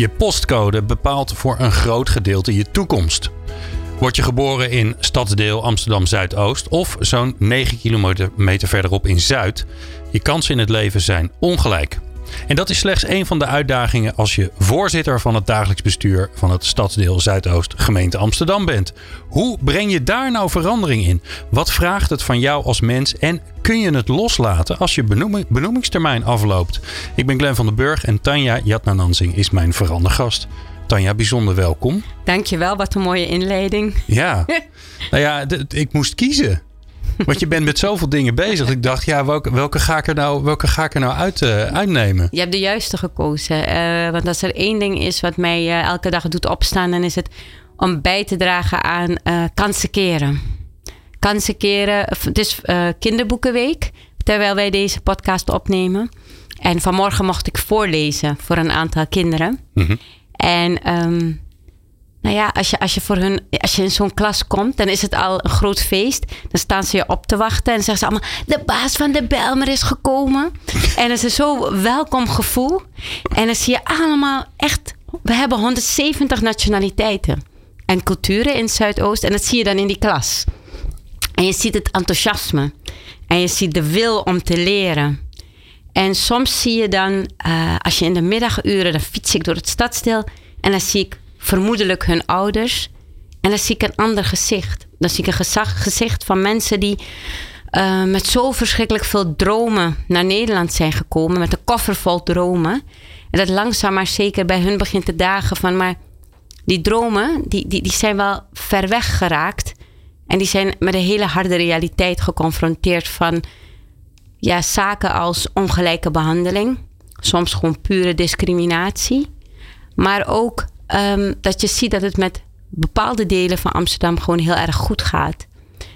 Je postcode bepaalt voor een groot gedeelte je toekomst. Word je geboren in stadsdeel Amsterdam Zuidoost of zo'n 9 kilometer verderop in Zuid, je kansen in het leven zijn ongelijk. En dat is slechts een van de uitdagingen als je voorzitter van het dagelijks bestuur van het stadsdeel Zuidoost gemeente Amsterdam bent. Hoe breng je daar nou verandering in? Wat vraagt het van jou als mens en kun je het loslaten als je benoemingstermijn afloopt? Ik ben Glenn van den Burg en Tanja Jatnanansing is mijn verandergast. Tanja, bijzonder welkom. Dankjewel, wat een mooie inleiding. Ja, nou ja, ik moest kiezen. Want je bent met zoveel dingen bezig. Ik dacht, ja, welke, welke, ga, ik er nou, welke ga ik er nou uit, uh, uitnemen? Je hebt de juiste gekozen. Uh, want als er één ding is wat mij uh, elke dag doet opstaan, dan is het om bij te dragen aan kansen keren. Kansen keren. Het is kinderboekenweek, terwijl wij deze podcast opnemen. En vanmorgen mocht ik voorlezen voor een aantal kinderen. Mm -hmm. En um, nou ja, als je, als je, voor hun, als je in zo'n klas komt, dan is het al een groot feest. Dan staan ze je op te wachten en zeggen ze allemaal: De baas van de Belmer is gekomen. en het is zo'n welkom gevoel. En dan zie je allemaal echt. We hebben 170 nationaliteiten en culturen in Zuidoost. En dat zie je dan in die klas. En je ziet het enthousiasme. En je ziet de wil om te leren. En soms zie je dan, uh, als je in de middaguren, dan fiets ik door het stadsdeel. En dan zie ik vermoedelijk hun ouders. En dan zie ik een ander gezicht. Dan zie ik een gezag, gezicht van mensen die uh, met zo verschrikkelijk veel dromen naar Nederland zijn gekomen. Met een koffer vol dromen. En dat langzaam maar zeker bij hun begint te dagen van... maar die dromen, die, die, die zijn wel ver weg geraakt. En die zijn met een hele harde realiteit geconfronteerd van... ja, zaken als ongelijke behandeling. Soms gewoon pure discriminatie. Maar ook um, dat je ziet dat het met bepaalde delen van Amsterdam gewoon heel erg goed gaat.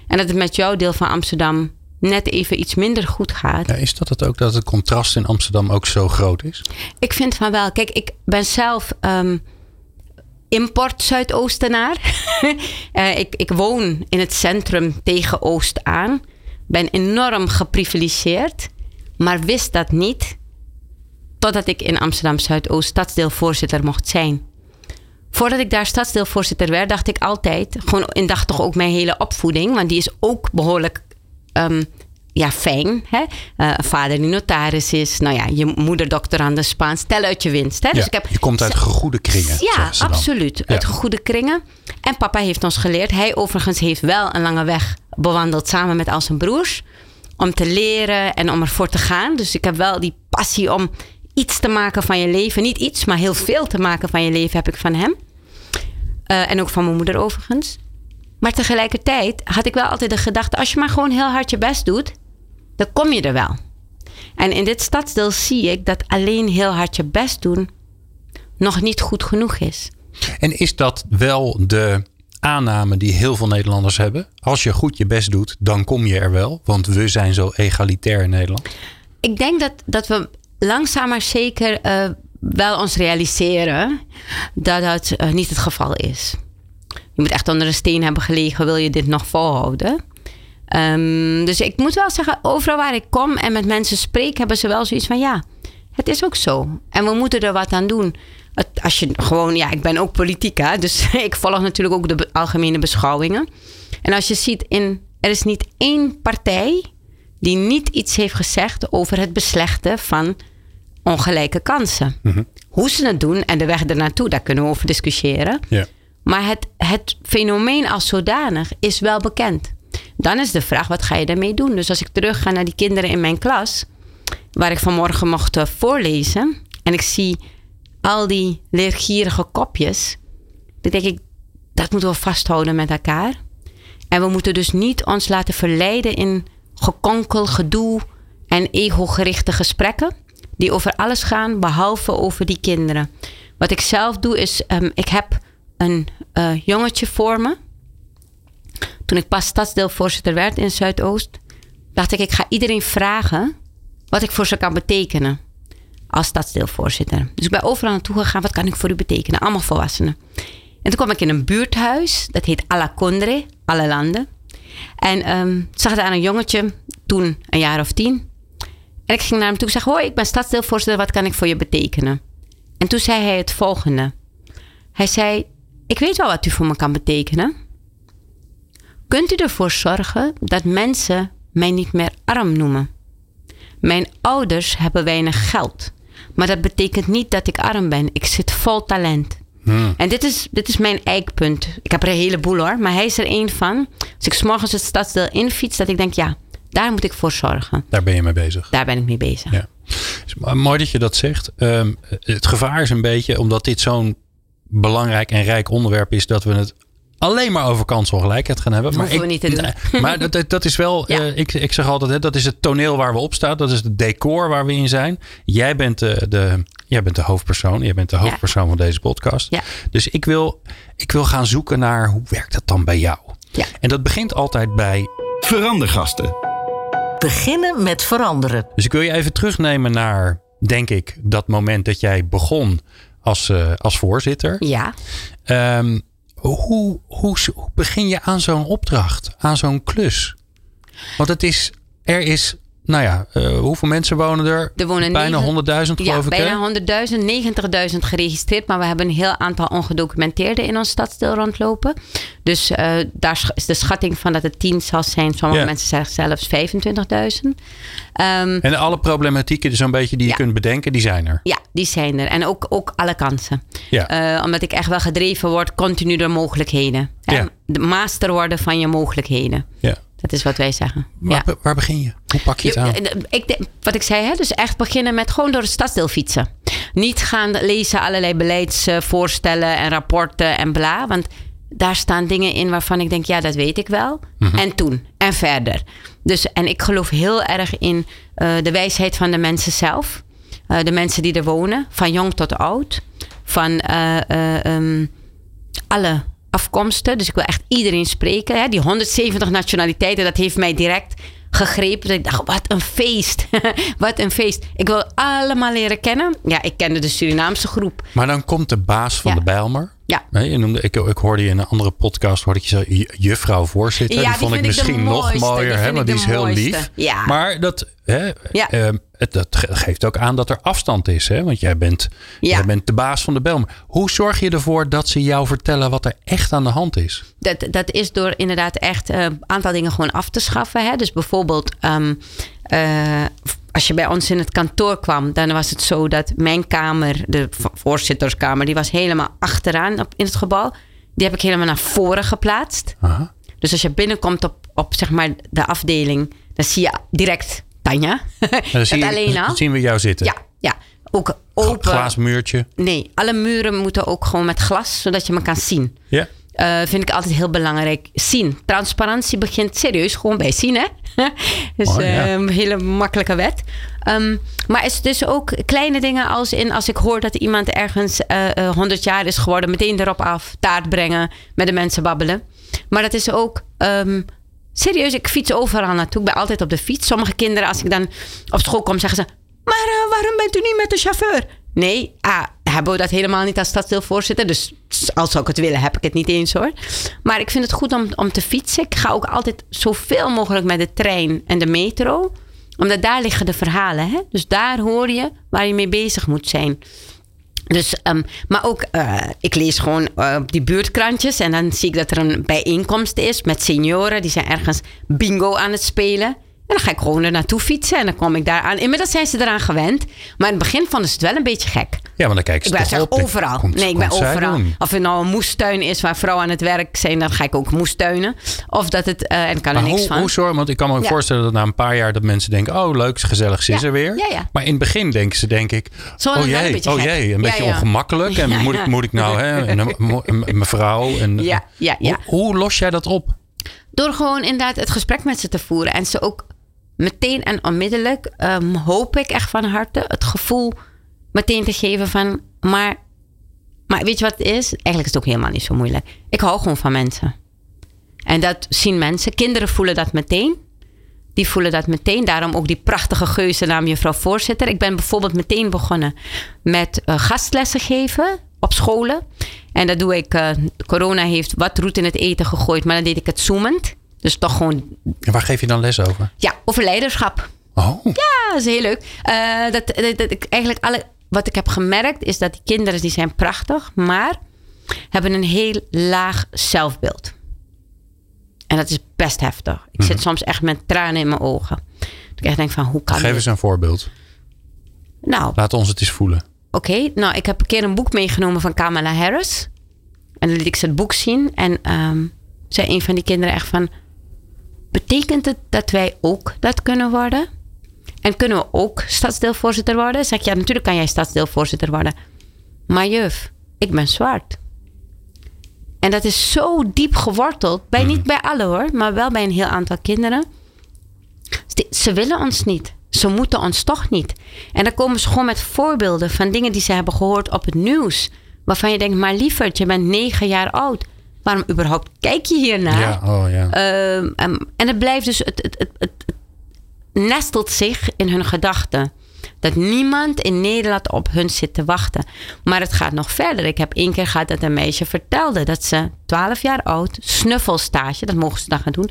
En dat het met jouw deel van Amsterdam net even iets minder goed gaat. Ja, is dat het ook dat het contrast in Amsterdam ook zo groot is? Ik vind van wel. Kijk, ik ben zelf um, import Zuidoostenaar. uh, ik, ik woon in het centrum tegen Oost aan. Ben enorm geprivilegeerd, maar wist dat niet totdat ik in Amsterdam Zuidoost stadsdeelvoorzitter mocht zijn. Voordat ik daar stadsdeelvoorzitter werd, dacht ik altijd, gewoon toch ook mijn hele opvoeding, want die is ook behoorlijk um, ja, fijn. Hè? Uh, vader die notaris is. Nou ja, je moeder doctorande Spaans. Tel uit je winst. Hè? Ja, dus ik heb, je komt uit goede kringen. Ja, absoluut. Ja. Uit goede kringen. En papa heeft ons geleerd. Hij overigens heeft wel een lange weg bewandeld samen met al zijn broers. Om te leren en om ervoor te gaan. Dus ik heb wel die passie om iets te maken van je leven. Niet iets, maar heel veel te maken van je leven heb ik van hem. Uh, en ook van mijn moeder overigens. Maar tegelijkertijd had ik wel altijd de gedachte: als je maar gewoon heel hard je best doet, dan kom je er wel. En in dit stadsdeel zie ik dat alleen heel hard je best doen nog niet goed genoeg is. En is dat wel de aanname die heel veel Nederlanders hebben? Als je goed je best doet, dan kom je er wel. Want we zijn zo egalitair in Nederland. Ik denk dat, dat we langzaam maar zeker uh, wel ons realiseren dat dat uh, niet het geval is. Je moet echt onder een steen hebben gelegen, wil je dit nog volhouden. Um, dus ik moet wel zeggen, overal waar ik kom en met mensen spreek, hebben ze wel zoiets van ja, het is ook zo. En we moeten er wat aan doen. als je gewoon, ja, ik ben ook politiek, dus ik volg natuurlijk ook de algemene beschouwingen. En als je ziet, in, er is niet één partij die niet iets heeft gezegd over het beslechten van ongelijke kansen. Mm -hmm. Hoe ze het doen en de weg ernaartoe, daar kunnen we over discussiëren. Maar het, het fenomeen als zodanig is wel bekend. Dan is de vraag, wat ga je daarmee doen? Dus als ik terug ga naar die kinderen in mijn klas, waar ik vanmorgen mocht eh, voorlezen, en ik zie al die leergierige kopjes, dan denk ik, dat moeten we vasthouden met elkaar. En we moeten dus niet ons laten verleiden in gekonkel, gedoe en ego-gerichte gesprekken die over alles gaan behalve over die kinderen. Wat ik zelf doe is, ehm, ik heb een eh, jongetje voor me. Toen ik pas stadsdeelvoorzitter werd in Zuidoost, dacht ik, ik ga iedereen vragen wat ik voor ze kan betekenen als stadsdeelvoorzitter. Dus ik ben overal naartoe gegaan, wat kan ik voor u betekenen? Allemaal volwassenen. En toen kwam ik in een buurthuis, dat heet Alla Condre, alle landen. En um, zag daar een jongetje, toen een jaar of tien. En ik ging naar hem toe en zeg: Hoi, ik ben stadsdeelvoorzitter, wat kan ik voor je betekenen? En toen zei hij het volgende. Hij zei: Ik weet wel wat u voor me kan betekenen. Kunt u ervoor zorgen dat mensen mij niet meer arm noemen? Mijn ouders hebben weinig geld. Maar dat betekent niet dat ik arm ben. Ik zit vol talent. Hmm. En dit is, dit is mijn eikpunt. Ik heb er een heleboel hoor, maar hij is er één van. Als ik s'morgens het stadsdeel infiets, dat ik denk, ja, daar moet ik voor zorgen. Daar ben je mee bezig. Daar ben ik mee bezig. Ja. Mooi dat je dat zegt. Ehm, het gevaar is een beetje, omdat dit zo'n belangrijk en rijk onderwerp is, dat we het alleen maar over kansongelijkheid gaan hebben. Dat maar ik, we niet te doen. Maar dat, dat is wel, uh, ik, ik zeg altijd, hè, dat is het toneel waar we op staan. Dat is het decor waar we in zijn. Jij bent de, de, jij bent de hoofdpersoon. Jij bent de hoofdpersoon van deze podcast. Ja. Dus ik wil, ik wil gaan zoeken naar hoe werkt dat dan bij jou? Ja. En dat begint altijd bij... Verandergasten. Beginnen met veranderen. Dus ik wil je even terugnemen naar, denk ik, dat moment dat jij begon als, uh, als voorzitter. Ja. Um, hoe, hoe, begin je aan zo'n opdracht, aan zo'n klus? Want het is, er is nou ja, uh, hoeveel mensen wonen er? Er wonen bijna 100.000 geloof ja, ik. Bijna 100.000, 90.000 geregistreerd. Maar we hebben een heel aantal ongedocumenteerden in ons stadsdeel rondlopen. Dus uh, daar is de schatting van dat het 10 zal zijn. Sommige ja. mensen zeggen zelfs 25.000. Um, en alle problematieken zo'n beetje die je kunt bedenken, die zijn er? Ja, die zijn er. En ook, ook alle kansen. Ja. Uh, omdat ik echt wel gedreven word, continu door mogelijkheden. Ja. De master worden van je mogelijkheden. Ja. Dat is wat wij zeggen. Waar, ja. waar begin je? Hoe pak je het aan? Ik, wat ik zei, hè, dus echt beginnen met gewoon door het stadsdeel fietsen. Niet gaan lezen allerlei beleidsvoorstellen en rapporten en bla. Want daar staan dingen in waarvan ik denk, ja, dat weet ik wel. Mhm. En toen. En verder. Dus, en ik geloof heel erg in uh, de wijsheid van de mensen zelf. Uh, de mensen die er wonen. Van jong tot oud. Van uh, um, alle afkomsten. Dus ik wil echt iedereen spreken. Hè. Die 170 nationaliteiten, dat heeft mij direct gegrepen. Ik dacht, wat een feest. wat een feest. Ik wil allemaal leren kennen. Ja, ik kende de Surinaamse groep. Maar dan komt de baas van Ja. de Bijlmer. Ja. Nee, je noemde, ik, ik hoorde je in een andere podcast, hoorde ik je juffrouw voorzitter. Ja, die vond die ik misschien nog mooier, hè, want die is heel lief. Ja. Maar dat, hè, Ja. ehm, het, dat ge- geeft ook aan dat er afstand is. Hè? Want jij bent, jij bent de baas van de Bijlmer. Hoe zorg je ervoor dat ze jou vertellen wat er echt aan de hand is? Dat, dat is door inderdaad echt een aantal dingen gewoon af te schaffen. Hè? Dus bijvoorbeeld, ehm, eh, als je bij ons in het kantoor kwam, dan was het zo dat mijn kamer, de vo- voorzitterskamer, die was helemaal achteraan op, in het gebouw. Die heb ik helemaal naar voren geplaatst. Aha. Dus als je binnenkomt op, op zeg maar de afdeling, dan zie je direct Tanja. En dan zie je- alleen al. dan zien we jou zitten. Ja, ja. Ook open. Glaas muurtje. Nee, alle muren moeten ook gewoon met glas, zodat je me kan zien. Ja. Eh, vind ik altijd heel belangrijk. Zien. Transparantie begint serieus gewoon bij zien, hè? dus Oh, ja. eh, een hele makkelijke wet. Ehm, maar is dus ook kleine dingen als in als ik hoor dat iemand ergens eh, eh, 100 jaar is geworden, meteen erop af, taart brengen, met de mensen babbelen. Maar dat is ook. ehm, serieus, ik fiets overal naartoe. Ik ben altijd op de fiets. Sommige kinderen, als ik dan op school kom, zeggen ze: Maar eh, waarom bent u niet met de chauffeur? Nee, ah, hebben we dat helemaal niet als stadsdeelvoorzitter. Dus als zou ik het willen, heb ik het niet eens hoor. Maar ik vind het goed om, om te fietsen. Ik ga ook altijd zoveel mogelijk met de trein en de metro. Omdat daar liggen de verhalen. Hè? Dus daar hoor je waar je mee bezig moet zijn. Dus, ehm, maar ook, eh, ik lees gewoon op die buurtkrantjes en dan zie ik dat er een bijeenkomst is met senioren. Die zijn ergens bingo aan het spelen. En dan ga ik gewoon er naartoe fietsen en dan kom ik daar aan. Inmiddels zijn ze eraan gewend. Maar in het begin vonden ze het wel een beetje gek. Ja, want dan kijken Ik ze ben op. denk, overal. komt- nee, ik ben overal. Of het nou een moestuin is waar vrouwen aan het werk zijn, dan ga ik ook moestuinen. Of dat het, eh, en ik kan er niks hoe, van. hoe zorg, want ik kan me Ja. voorstellen dat na een paar jaar dat mensen denken, oh leuk, gezellig, ze is Ja. er weer. Ja, ja. Maar in het begin denken ze denk ik, Zo oh een jee, beetje oh jee, een beetje ongemakkelijk. En moet. Ik, moet ik nou, hè, een, een, een mevrouw. En, Ja, ja, ja. Hoe, hoe los jij dat op? Door gewoon inderdaad het gesprek met ze te voeren. En ze ook meteen en onmiddellijk, ehm, hoop ik echt van harte, het gevoel meteen te geven van... Maar Maar weet je wat het is? Eigenlijk is het ook helemaal niet zo moeilijk. Ik hou gewoon van mensen. En dat zien mensen. Kinderen voelen dat meteen. Die voelen dat meteen. Daarom ook die prachtige geuzennaam juffrouw voorzitter. Ik ben bijvoorbeeld meteen begonnen met uh, gastlessen geven op scholen. En dat doe ik. Uh, corona heeft wat roet in het eten gegooid, maar dan deed ik het zoemend. Dus toch gewoon. En waar geef je dan les over? Ja, over leiderschap. Oh. Ja, dat is heel leuk. Uh, dat, dat, dat, eigenlijk alle, wat ik heb gemerkt is dat die kinderen die zijn prachtig, maar hebben een heel laag zelfbeeld. En dat is best heftig. Ik zit Mhm. soms echt met tranen in mijn ogen. Dat ik echt denk van, hoe kan Geef dit? eens een voorbeeld. Nou, Laat ons het eens voelen. oké. Nou, ik heb een keer een boek meegenomen van Kamala Harris. En dan liet ik ze het boek zien. En ehm, zei een van die kinderen echt van... Betekent het dat wij ook dat kunnen worden? En kunnen we ook stadsdeelvoorzitter worden? Zeg ik, ja, natuurlijk kan jij stadsdeelvoorzitter worden. Maar juf, ik ben zwart. En dat is zo diep geworteld. Bij, Niet bij alle hoor, maar wel bij een heel aantal kinderen. Ze- Ze willen ons niet. Ze moeten ons toch niet. En dan komen ze gewoon met voorbeelden van dingen die ze hebben gehoord op het nieuws. Waarvan je denkt, maar lieverd, je bent negen jaar oud. Waarom überhaupt kijk je hiernaar? Ja, oh ja. Ehm, en het blijft dus, het, het, het, het, het nestelt zich in hun gedachten. Dat niemand in Nederland op hun zit te wachten. Maar het gaat nog verder. Ik heb één keer gehad dat een meisje vertelde dat ze 12 jaar oud, snuffelstage, dat mogen ze dan gaan doen,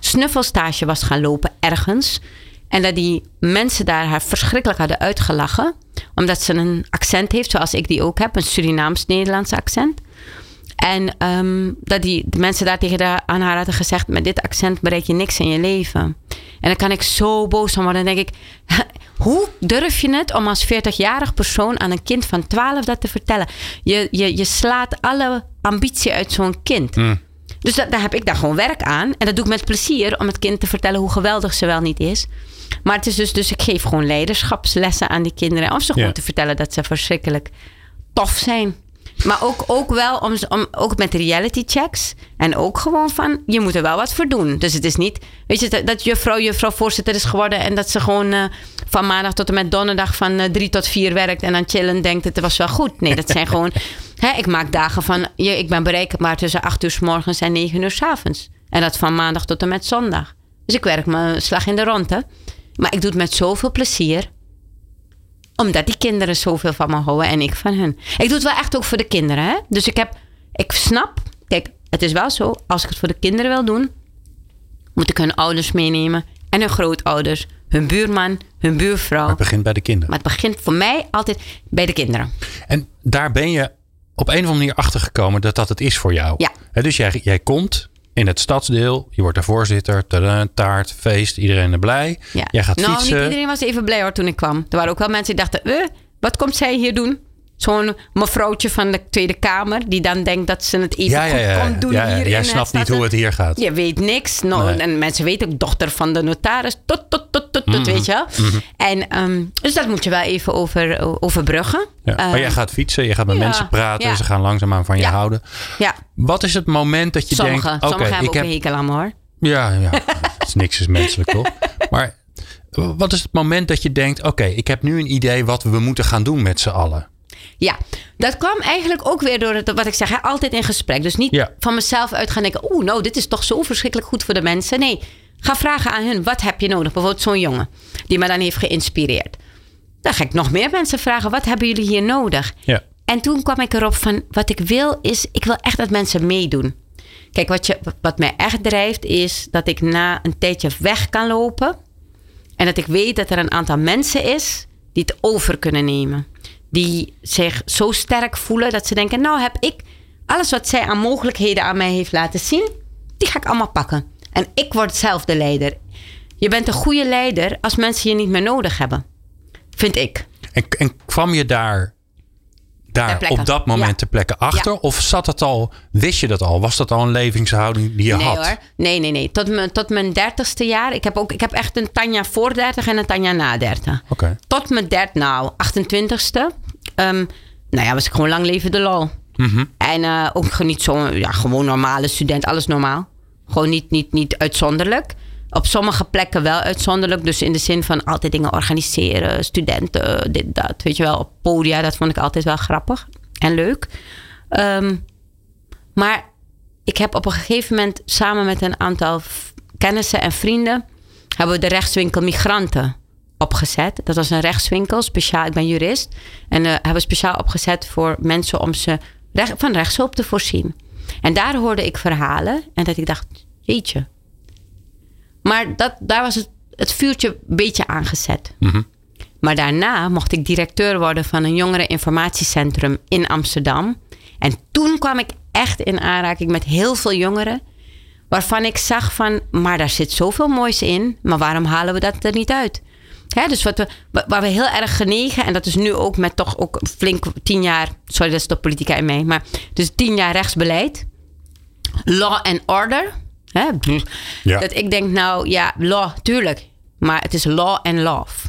snuffelstage was gaan lopen ergens. En dat die mensen daar haar verschrikkelijk hadden uitgelachen. Omdat ze een accent heeft, zoals ik die ook heb, een Surinaams-Nederlands accent. En ehm, dat die de mensen daar tegen de, aan haar hadden gezegd: met dit accent bereik je niks in je leven. En dan kan ik zo boos van worden. Dan denk ik: hoe durf je het om als 40-jarig persoon aan een kind van 12 dat te vertellen? Je, je, je slaat alle ambitie uit zo'n kind. Dus dat, daar heb ik daar gewoon werk aan. En dat doe ik met plezier om het kind te vertellen hoe geweldig ze wel niet is. Maar het is dus, dus ik geef gewoon leiderschapslessen aan die kinderen. Om ze gewoon te vertellen dat ze verschrikkelijk tof zijn. Maar ook, ook wel om, om, ook met reality checks. En ook gewoon van, je moet er wel wat voor doen. Dus het is niet, weet je, dat, dat juffrouw, juffrouw voorzitter is geworden. En dat ze gewoon eh, van maandag tot en met donderdag van eh, drie tot vier werkt. En dan chillen denkt, het was wel goed. Nee, dat zijn gewoon, hè, ik maak dagen van, je, ik ben bereikbaar tussen acht uur s morgens en negen uur s avonds. En dat van maandag tot en met zondag. Dus ik werk mijn slag in de ronde. Maar ik doe het met zoveel plezier omdat die kinderen zoveel van me houden en ik van hen. Ik doe het wel echt ook voor de kinderen. Hè? Dus ik heb, ik snap, kijk, het is wel zo, als ik het voor de kinderen wil doen, moet ik hun ouders meenemen en hun grootouders, hun buurman, hun buurvrouw. Het begint bij de kinderen. Maar het begint voor mij altijd bij de kinderen. En daar ben je op een of andere manier achter gekomen dat dat het is voor jou. Ja. Dus jij, jij komt in het stadsdeel, je wordt de voorzitter, tada, taart, feest, iedereen er blij. Ja. Jij gaat nou, fietsen. niet iedereen was even blij hoor toen ik kwam. Er waren ook wel mensen die dachten, eh, wat komt zij hier doen? Zo'n mevrouwtje van de Tweede Kamer, die dan denkt dat ze het even ja, ja, goed ja. komt doen ja, ja. hier Jij snapt niet hoe het hier gaat. Je weet niks. Nee. En mensen weten ook, dochter van de notaris. Tot, tot, tot, tot, tot, weet je wel. En, ehm, dus dat moet je wel even over, overbruggen. Ja. maar Ehm, jij gaat fietsen, je gaat met mensen praten, ze gaan langzaamaan van je houden. Ja, Wat is het moment dat je sommigen, denkt, oké, sommigen hebben ik ook heb... hekel aan hoor. Ja, ja. het is niks is menselijk, toch? Maar wat is het moment dat je denkt, oké, ik heb nu een idee wat we moeten gaan doen met z'n allen? Ja, dat kwam eigenlijk ook weer door het, wat ik zeg, hè, altijd in gesprek. Dus niet Ja. van mezelf uit gaan denken, oeh, nou, dit is toch zo verschrikkelijk goed voor de mensen. Nee, ga vragen aan hun, wat heb je nodig? Bijvoorbeeld zo'n jongen die me dan heeft geïnspireerd. Dan ga ik nog meer mensen vragen, wat hebben jullie hier nodig? Ja. En toen kwam ik erop van, wat ik wil is, ik wil echt dat mensen meedoen. Kijk, wat, je, wat mij echt drijft is dat ik na een tijdje weg kan lopen. En dat ik weet dat er een aantal mensen is die het over kunnen nemen. Die zich zo sterk voelen dat ze denken, nou heb ik alles wat zij aan mogelijkheden aan mij heeft laten zien, die ga ik allemaal pakken. En ik word zelf de leider. Je bent een goede leider als mensen je niet meer nodig hebben. Vind ik. En, en kwam je daar, daar op dat moment Ja. te plekken achter? Ja. Of zat het al, wist je dat al? Was dat al een levenshouding die je nee had? hoor. Nee, nee, nee. Tot mijn, tot mijn dertigste jaar. Ik heb, ook, ik heb echt een Tanja voor 30 en een Tanja na 30. Oké. Tot mijn dert, nou, 28ste. Ehm, nou ja, was ik gewoon lang leven de lol. Mhm. En eh, ook gewoon niet ja, gewoon normale student, alles normaal. Gewoon niet, niet, niet uitzonderlijk. Op sommige plekken wel uitzonderlijk. Dus in de zin van altijd dingen organiseren, studenten, dit, dat. Weet je wel, op podia, dat vond ik altijd wel grappig. en leuk. Ehm, maar ik heb op een gegeven moment samen met een aantal kennissen en vrienden... hebben we de rechtswinkel Migranten opgezet. Dat was een rechtswinkel, speciaal. Ik ben jurist. En eh hebben we speciaal opgezet voor mensen om ze recht, van rechtshulp te voorzien. En daar hoorde ik verhalen en dat ik dacht, jeetje. Maar dat, daar was het, het vuurtje een beetje aangezet. Maar daarna mocht ik directeur worden van een jongereninformatiecentrum in Amsterdam. En toen kwam ik echt in aanraking met heel veel jongeren. Waarvan ik zag van, maar daar zit zoveel moois in. Maar waarom halen we dat er niet uit? Hè, dus wat we, wa- waar we heel erg genegen, en dat is nu ook met toch ook flink tien jaar, sorry dat is de politica in mij, maar dus tien jaar rechtsbeleid. Law and order. Hè? Ja. Dat ik denk, nou ja, law, tuurlijk. Maar het is law and love.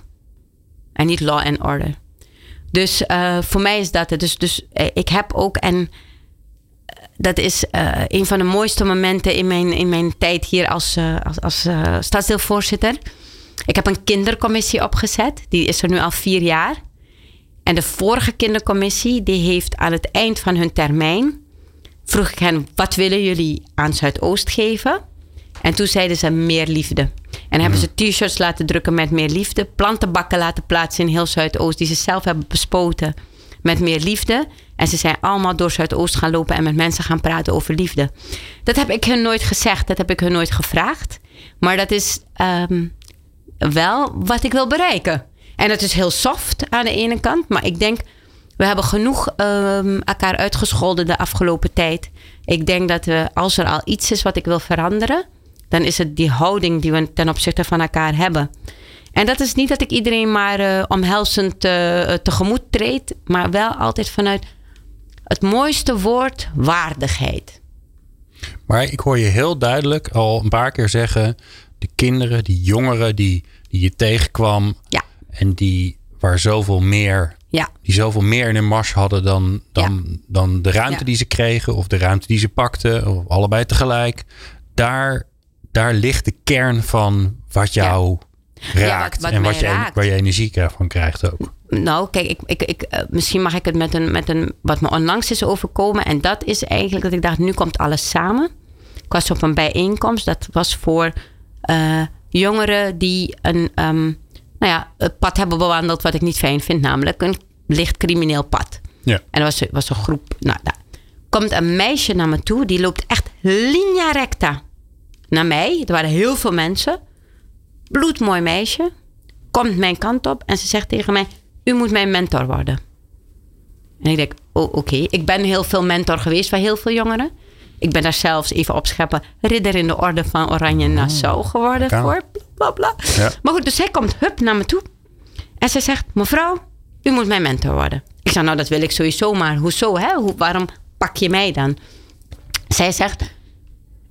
En niet law and order. Dus eh, voor mij is dat het. Dus, dus eh, ik heb ook, en eh, dat is eh, een van de mooiste momenten in mijn, in mijn tijd hier als, als, als stadsdeelvoorzitter. Ik heb een kindercommissie opgezet. Die is er nu al vier jaar. En de vorige kindercommissie, die heeft aan het eind van hun termijn... vroeg ik hen, wat willen jullie aan Zuidoost geven? En toen zeiden ze meer liefde. En hebben ze t-shirts laten drukken met meer liefde. Plantenbakken laten plaatsen in heel Zuidoost. Die ze zelf hebben bespoten met meer liefde. En ze zijn allemaal door Zuidoost gaan lopen en met mensen gaan praten over liefde. Dat heb ik hun nooit gezegd. Dat heb ik hun nooit gevraagd. Maar dat is ehm, wel wat ik wil bereiken. En het is heel soft aan de ene kant. Maar ik denk, we hebben genoeg ehm, elkaar uitgescholden de afgelopen tijd. Ik denk dat we, als er al iets is wat ik wil veranderen, dan is het die houding die we ten opzichte van elkaar hebben. En dat is niet dat ik iedereen maar eh, omhelzend eh, tegemoet treed, maar wel altijd vanuit het mooiste woord waardigheid. Maar ik hoor je heel duidelijk al een paar keer zeggen: de kinderen, die jongeren die, die je tegenkwam Ja, en die waar zoveel meer, ja, die zoveel meer in hun mars hadden dan, dan, dan de ruimte die ze kregen of de ruimte die ze pakten, of allebei tegelijk. Daar, daar ligt de kern van wat jou raakt wat en wat je, raakt. waar je energie van krijgt ook. Nou, kijk, ik, ik, ik, eh, misschien mag ik het met een, met een. wat me onlangs is overkomen. En dat is eigenlijk dat ik dacht: nu komt alles samen. Ik was op een bijeenkomst. Dat was voor eh, jongeren die een. ehm, nou ja, pad hebben bewandeld wat ik niet fijn vind, namelijk een licht crimineel pad. Ja. En er was, was een groep. Nou, daar komt een meisje naar me toe. Die loopt echt linea recta naar mij. Er waren heel veel mensen. Bloedmooi meisje. Komt mijn kant op en ze zegt tegen mij: U moet mijn mentor worden. En ik denk: Oh, oké. Ik ben heel veel mentor geweest van heel veel jongeren. Ik ben daar zelfs even opscheppen. Ridder in de orde van Oranje Nassau geworden. Voor bla bla. Ja. Maar goed, dus zij komt hup naar me toe. En ze zegt: Mevrouw, u moet mijn mentor worden. Ik zeg: Nou, dat wil ik sowieso, maar hoezo? Hè? Hoe, waarom pak je mij dan? Zij zegt: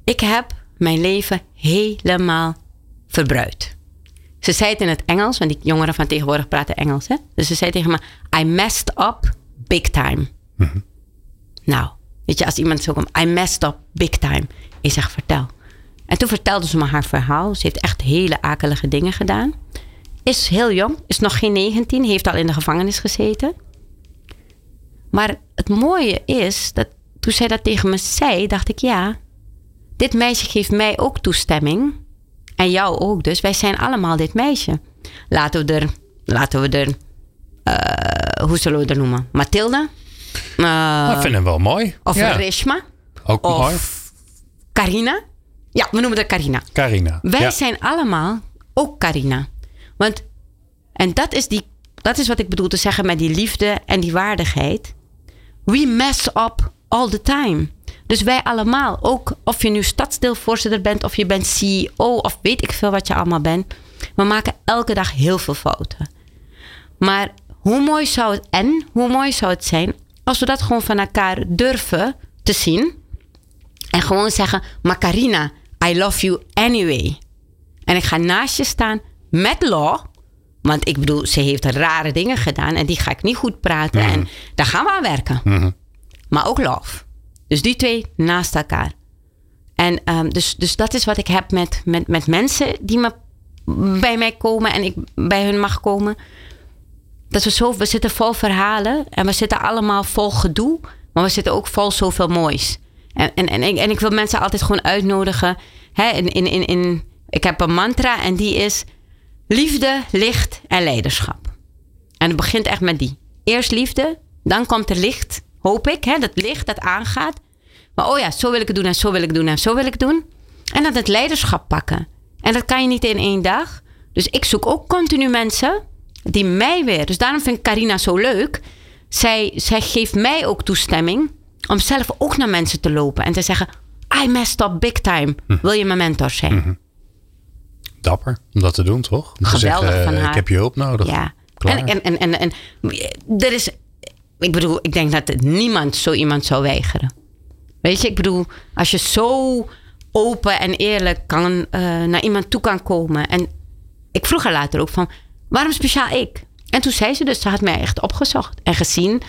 Ik heb mijn leven helemaal verbruikt. Ze zei het in het Engels, want die jongeren van tegenwoordig praten Engels. Hè? Dus ze zei tegen me: I messed up big time. Nou, weet je, als iemand zo komt: I messed up big time. Ik zeg: Vertel. En toen vertelde ze me haar verhaal. Ze heeft echt hele akelige dingen gedaan. Is heel jong, is nog geen 19, heeft al in de gevangenis gezeten. Maar het mooie is dat toen zij dat tegen me zei, dacht ik ja, dit meisje geeft mij ook toestemming. En jou ook dus. Wij zijn allemaal dit meisje. Laten we er, laten we er, eh, hoe zullen we er noemen? Mathilde? Eh, dat vind ik wel mooi. of ja, Rishma? ook Of mooi. Carina? Ja, we noemen haar Carina. Carina. Wij ja. zijn allemaal ook Carina. Want, en dat is, die, dat is wat ik bedoel te zeggen met die liefde en die waardigheid. We mess up all the time. Dus wij allemaal, ook of je nu stadsdeelvoorzitter bent, of je bent CEO, of weet ik veel wat je allemaal bent. We maken elke dag heel veel fouten. Maar hoe mooi zou het, en hoe mooi zou het zijn als we dat gewoon van elkaar durven te zien. En gewoon zeggen, maar Carina, I love you anyway. En ik ga naast je staan met law. Want ik bedoel, ze heeft rare dingen gedaan en die ga ik niet goed praten. En daar gaan we aan werken. Maar ook love. Dus die twee naast elkaar. En ehm, dus, dus dat is wat ik heb met, met, met mensen die me, bij mij komen en ik bij hun mag komen. Dat we zo, we zitten vol verhalen en we zitten allemaal vol gedoe, maar we zitten ook vol zoveel moois. En, en, en, ik, en ik wil mensen altijd gewoon uitnodigen. Hè, in, in, in, in, ik heb een mantra en die is liefde, licht en leiderschap. En het begint echt met die. Eerst liefde, dan komt er licht, hoop ik. Hè, dat licht dat aangaat. Maar oh ja, zo wil ik het doen en zo wil ik het doen en zo wil ik het doen. En dan het leiderschap pakken. En dat kan je niet in één dag. Dus ik zoek ook continu mensen die mij weer. Dus daarom vind ik Carina zo leuk. Zij, zij geeft mij ook toestemming om zelf ook naar mensen te lopen en te zeggen: I messed up big time. Wil je mijn mentor zijn? Dapper om dat te doen, toch? Om te Geweldig zeggen, van eh, haar. Ik heb je hulp nodig. Ja. En, en, en, en, en er is, ik bedoel, ik denk dat niemand zo iemand zou weigeren. Weet je, ik bedoel, als je zo open en eerlijk kan, eh, naar iemand toe kan komen. En ik vroeg haar later ook van, waarom speciaal ik? En toen zei ze dus, ze had mij echt opgezocht en gezien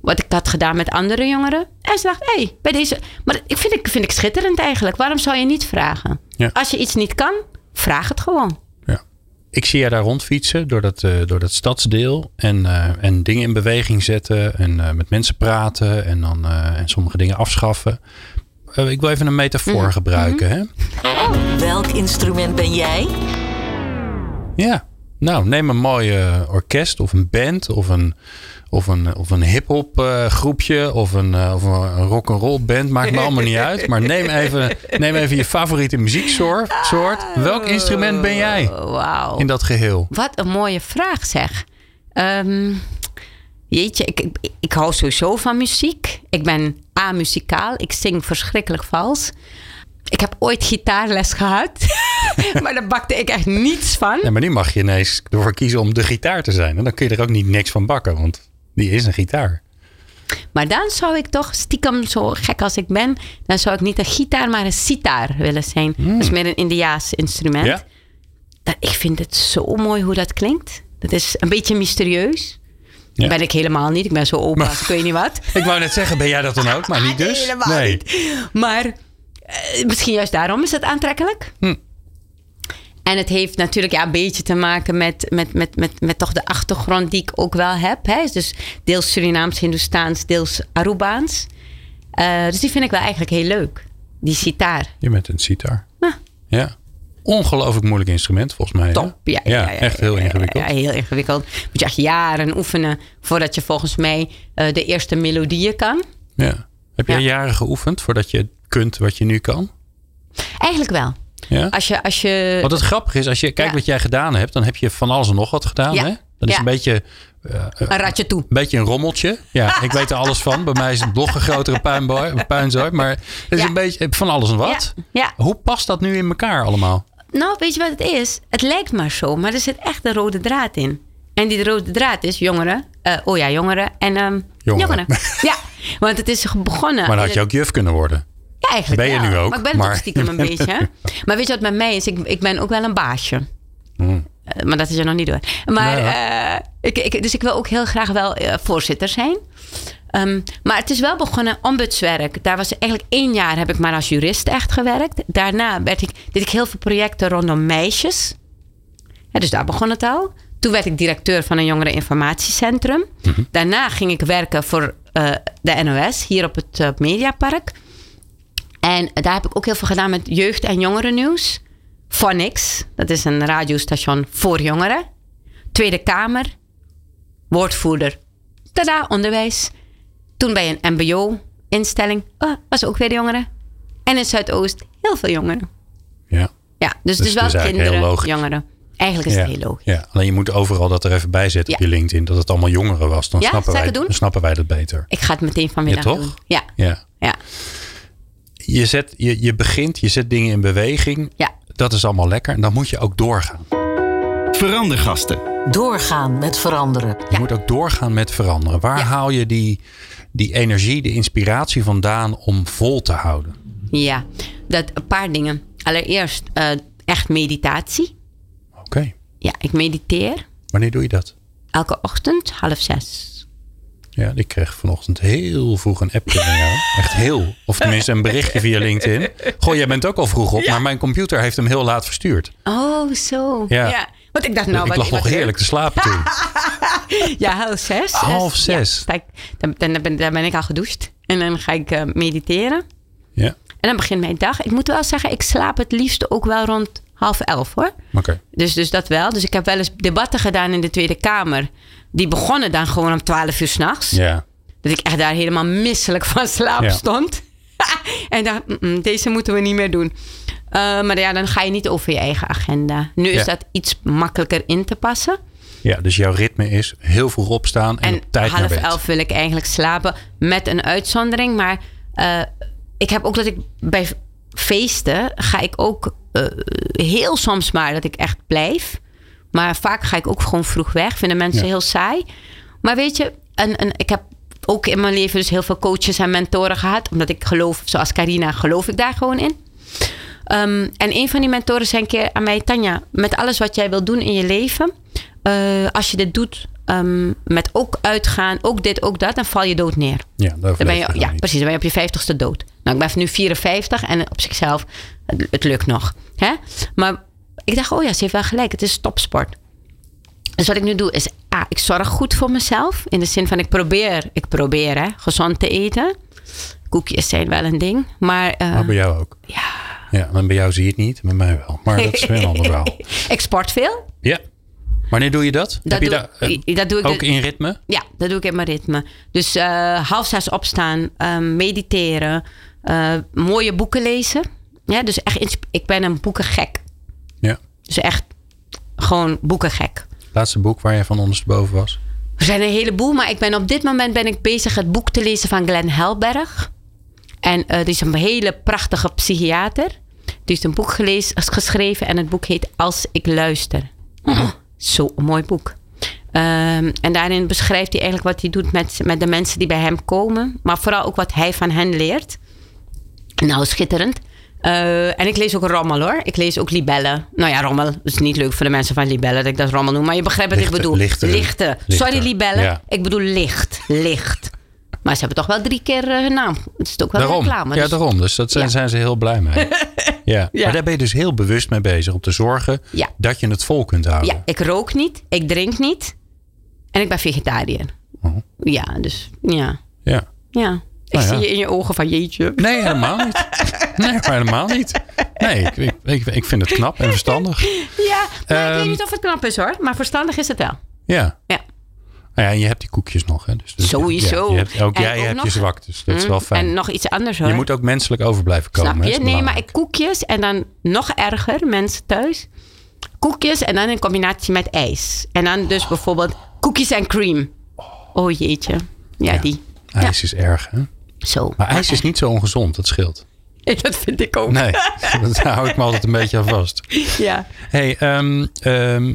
wat ik had gedaan met andere jongeren. En ze dacht, hé, hey, bij deze... Maar ik vind, ik vind ik schitterend eigenlijk. Waarom zou je niet vragen? Ja. Als je iets niet kan, vraag het gewoon. Ja. Ik zie jij daar rondfietsen door dat, eh, door dat stadsdeel. En, eh, en dingen in beweging zetten. En eh, met mensen praten. En dan eh, en sommige dingen afschaffen. Eh, ik wil even een metafoor Mhm. gebruiken. Hè? Welk instrument ben jij? Ja. Nou, neem een mooi eh, orkest of een band. Of een, of een, of een hip-hop eh, groepje. Of een, eh, of een rock'n'roll band. Maakt me allemaal niet uit. Maar neem even, neem even je favoriete muzieksoort. soort. Welk instrument ben jij Oh, in dat geheel? Wat een mooie vraag zeg. Ehm, jeetje, ik, ik, ik hou sowieso van muziek. Ik ben amuzikaal. Ik zing verschrikkelijk vals. Ik heb ooit gitaarles gehad. maar daar bakte ik echt niets van. Ja, maar nu mag je ineens ervoor kiezen om de gitaar te zijn. En dan kun je er ook niet niks van bakken, want die is een gitaar. Maar dan zou ik toch, stiekem zo gek als ik ben... dan zou ik niet een gitaar, maar een sitar willen zijn. Dat is meer een Indiaas instrument. Ja? Dat, ik vind het zo mooi hoe dat klinkt. Dat is een beetje mysterieus. Ja. Ben ik helemaal niet. Ik ben zo open als ik weet niet wat. Ik wou net zeggen, ben jij dat dan ook? Maar niet dus? Helemaal nee. niet. Maar eh, misschien juist daarom is het aantrekkelijk. Hm. En het heeft natuurlijk ja, een beetje te maken met, met, met, met, met toch de achtergrond die ik ook wel heb. Hè. Dus deels Surinaams, Hindoestaans, deels Arubaans. Eh, dus die vind ik wel eigenlijk heel leuk. Die sitar. Je bent een sitar. Ah. Ja. Ongelooflijk moeilijk instrument, volgens mij. Top. Ja, ja, ja, echt heel ingewikkeld. Ja, heel ingewikkeld. Moet je echt jaren oefenen voordat je volgens mij eh, de eerste melodieën kan. Ja. Heb jij Ja. jaren geoefend voordat je kunt wat je nu kan? Eigenlijk wel. Ja? Als je, als je Wat het grappige is, als je kijkt Ja. wat jij gedaan hebt, dan heb je van alles en nog wat gedaan. Ja. Hè? Dat is Ja. een beetje een ratje toe. Een beetje een rommeltje. Ja, ik weet er alles van. Bij mij is het nog een grotere puinboy, puinzooi. Maar het is Ja. een beetje van alles en wat. Ja, ja. Hoe past dat nu in elkaar allemaal? Nou, weet je wat het is? Het lijkt maar zo, maar er zit echt een rode draad in. En die rode draad is jongeren. eh, oh ja, jongeren. En ehm, Jongeren. Ja, want het is begonnen. Maar dan had je ook juf kunnen worden. Ja, eigenlijk ben je wel. nu ook, Maar ik ben maar- toch stiekem een beetje. Maar weet je wat met mij is? Ik, ik ben ook wel een baasje. Hmm. Eh, maar dat is er nog niet door. Maar, eh, ik, ik, dus ik wil ook heel graag wel eh, voorzitter zijn. Ehm, maar het is wel begonnen ombudswerk. Daar was eigenlijk één jaar heb ik maar als jurist echt gewerkt. Daarna werd ik, deed ik heel veel projecten rondom meisjes. Ja, dus daar begon het al. Toen werd ik directeur van een jongereninformatiecentrum. Daarna ging ik werken voor de NOS hier op het Mediapark. En daar heb ik ook heel veel gedaan met jeugd- en jongerennieuws. Phonics, dat is een radiostation voor jongeren. Tweede Kamer, woordvoerder. Tada, onderwijs. Toen bij een MBO-instelling, oh, was ook weer de jongeren. En in Zuidoost heel veel jongeren. Ja. Ja, dus, Dus wel kinderen, heel logisch. jongeren. Eigenlijk is ja. het heel logisch. Ja. Alleen je moet overal dat er even bij zetten op je LinkedIn. Dat het allemaal jongeren was. Dan, Ja, snappen, wij, dan snappen wij dat beter. Ik ga het meteen vanmiddag Ja, toch? doen. Ja, Ja. ja, Je, zet, je, je begint, je zet dingen in beweging. ja. Dat is allemaal lekker. En dan moet je ook doorgaan. Verandergasten. Doorgaan met veranderen. Je moet ook doorgaan met veranderen. Waar Ja. haal je die, die energie, de inspiratie vandaan om vol te houden? Ja, dat, een paar dingen. Allereerst eh, echt meditatie. Oké. Ja, ik mediteer Wanneer doe je dat? elke ochtend half zes. Ja, ik kreeg vanochtend heel vroeg een appje van jou. Echt heel. Of tenminste een berichtje via LinkedIn. Goh, jij bent ook al vroeg op, maar mijn computer heeft hem heel laat verstuurd. Oh, zo. Ja. Ja. Want ik dacht, nou, ik wat- lag nog heerlijk te slapen toen. Ja, half zes. Half zes. Ja, dan, dan, ben, dan ben ik al gedoucht. En dan ga ik eh, mediteren. Ja, En dan begint mijn dag. Ik moet wel zeggen, ik slaap het liefst ook wel rond half elf hoor. oké. Dus, dus dat wel. Dus ik heb wel eens debatten gedaan in de Tweede Kamer. Die begonnen dan gewoon om twaalf uur s'nachts. Ja, Dat ik echt daar helemaal misselijk van slaap Ja. stond. en dacht, "Mm, mm, deze moeten we niet meer doen. Eh, maar ja, dan ga je niet over je eigen agenda. Nu is Ja. dat iets makkelijker in te passen. ja, dus jouw ritme is heel vroeg opstaan en, En op tijd naar half elf wil ik eigenlijk slapen met een uitzondering. Maar eh, ik heb ook dat ik bij feesten ga ik ook eh, heel soms maar dat ik echt blijf. Maar vaak ga ik ook gewoon vroeg weg. Vinden mensen Ja. heel saai. Maar weet je, en, en ik heb ook in mijn leven dus heel veel coaches en mentoren gehad. Omdat ik geloof, zoals Carina, geloof ik daar gewoon in. Ehm, en een van die mentoren zei een keer aan mij: Tanja, met alles wat jij wil doen in je leven, eh, als je dit doet ehm, met ook uitgaan, ook dit, ook dat, dan val je dood neer. Ja, Dan ben je, je ja, niet. precies. Dan ben je op je vijftigste dood. Nou, ik ben nu 54 en op zichzelf, het, het lukt nog. Hè? Maar ik dacht, oh ja, ze heeft wel gelijk. Het is topsport. Dus wat ik nu doe is, ah, ik zorg goed voor mezelf. In de zin van, ik probeer, ik probeer hè, gezond te eten. Koekjes zijn wel een ding. Maar, eh, Maar bij jou ook. ja, Ja, bij jou zie je het niet, bij mij wel. Maar dat is weer een ander verhaal. ik sport veel. Ja. Wanneer doe je dat? Dat Heb je doe, daar eh, dat doe ik ook de- in ritme? Ja, dat doe ik in mijn ritme. Dus eh, half zes opstaan, ehm, mediteren, mooie boeken lezen. Ja, dus echt, ik ben een boekengek. Ja. Dus echt gewoon boekengek. Laatste boek waar je van ondersteboven was? Er zijn een heleboel, maar ik ben op dit moment ben ik bezig het boek te lezen van Glenn Helberg. En eh die is een hele prachtige psychiater. Die heeft een boek gelezen, geschreven en het boek heet Als ik luister. Oh, Zo'n mooi boek. Ehm, en daarin beschrijft hij eigenlijk wat hij doet met, met de mensen die bij hem komen. Maar vooral ook wat hij van hen leert. Nou, schitterend. Eh, en ik lees ook rommel hoor. Ik lees ook libellen. Nou ja, rommel. Dat is niet leuk voor de mensen van libellen dat ik dat rommel noem. Maar je begrijpt wat ik bedoel. lichte- lichte. lichte. Sorry libellen. Ja. Ik bedoel licht. Licht. Maar ze hebben toch wel drie keer eh, hun naam. Het is ook wel Daarom. reclame. ja, dus- daarom. Dus dat zijn, Ja. zijn ze heel blij mee. ja. Ja. Maar daar ben je dus heel bewust mee bezig. Om te zorgen Ja. dat je het vol kunt houden. Ja, ik rook niet. Ik drink niet. En ik ben vegetariër. Oh. Ja, dus ja. Ja. Ja. Ik Nou ja. zie je in je ogen van jeetje. Nee, helemaal niet. Nee, maar helemaal niet. Nee, ik, ik, ik, ik vind het knap en verstandig. Ja, maar ik weet Ehm. niet of het knap is hoor. Maar verstandig is het wel. Ja. Ja. Nou ja, en je hebt die koekjes nog. Hè? Dus, dus- Sowieso. ja, je hebt, ook En jij ook hebt nog- je zwaktes. Dat is Mm, wel fijn. En nog iets anders hoor. je moet ook menselijk over blijven komen. Snap je? Nee, maar ik koekjes en dan nog erger, mensen thuis. Koekjes en dan in combinatie met ijs. En dan dus bijvoorbeeld koekjes en cream. Oh jeetje. Ja, Ja. die. IJs is erg, hè? Zo. Maar ijs is niet zo ongezond, dat scheelt. Dat vind ik ook. Nee, daar hou ik me altijd een beetje aan vast. Ja. hey, ehm, ehm,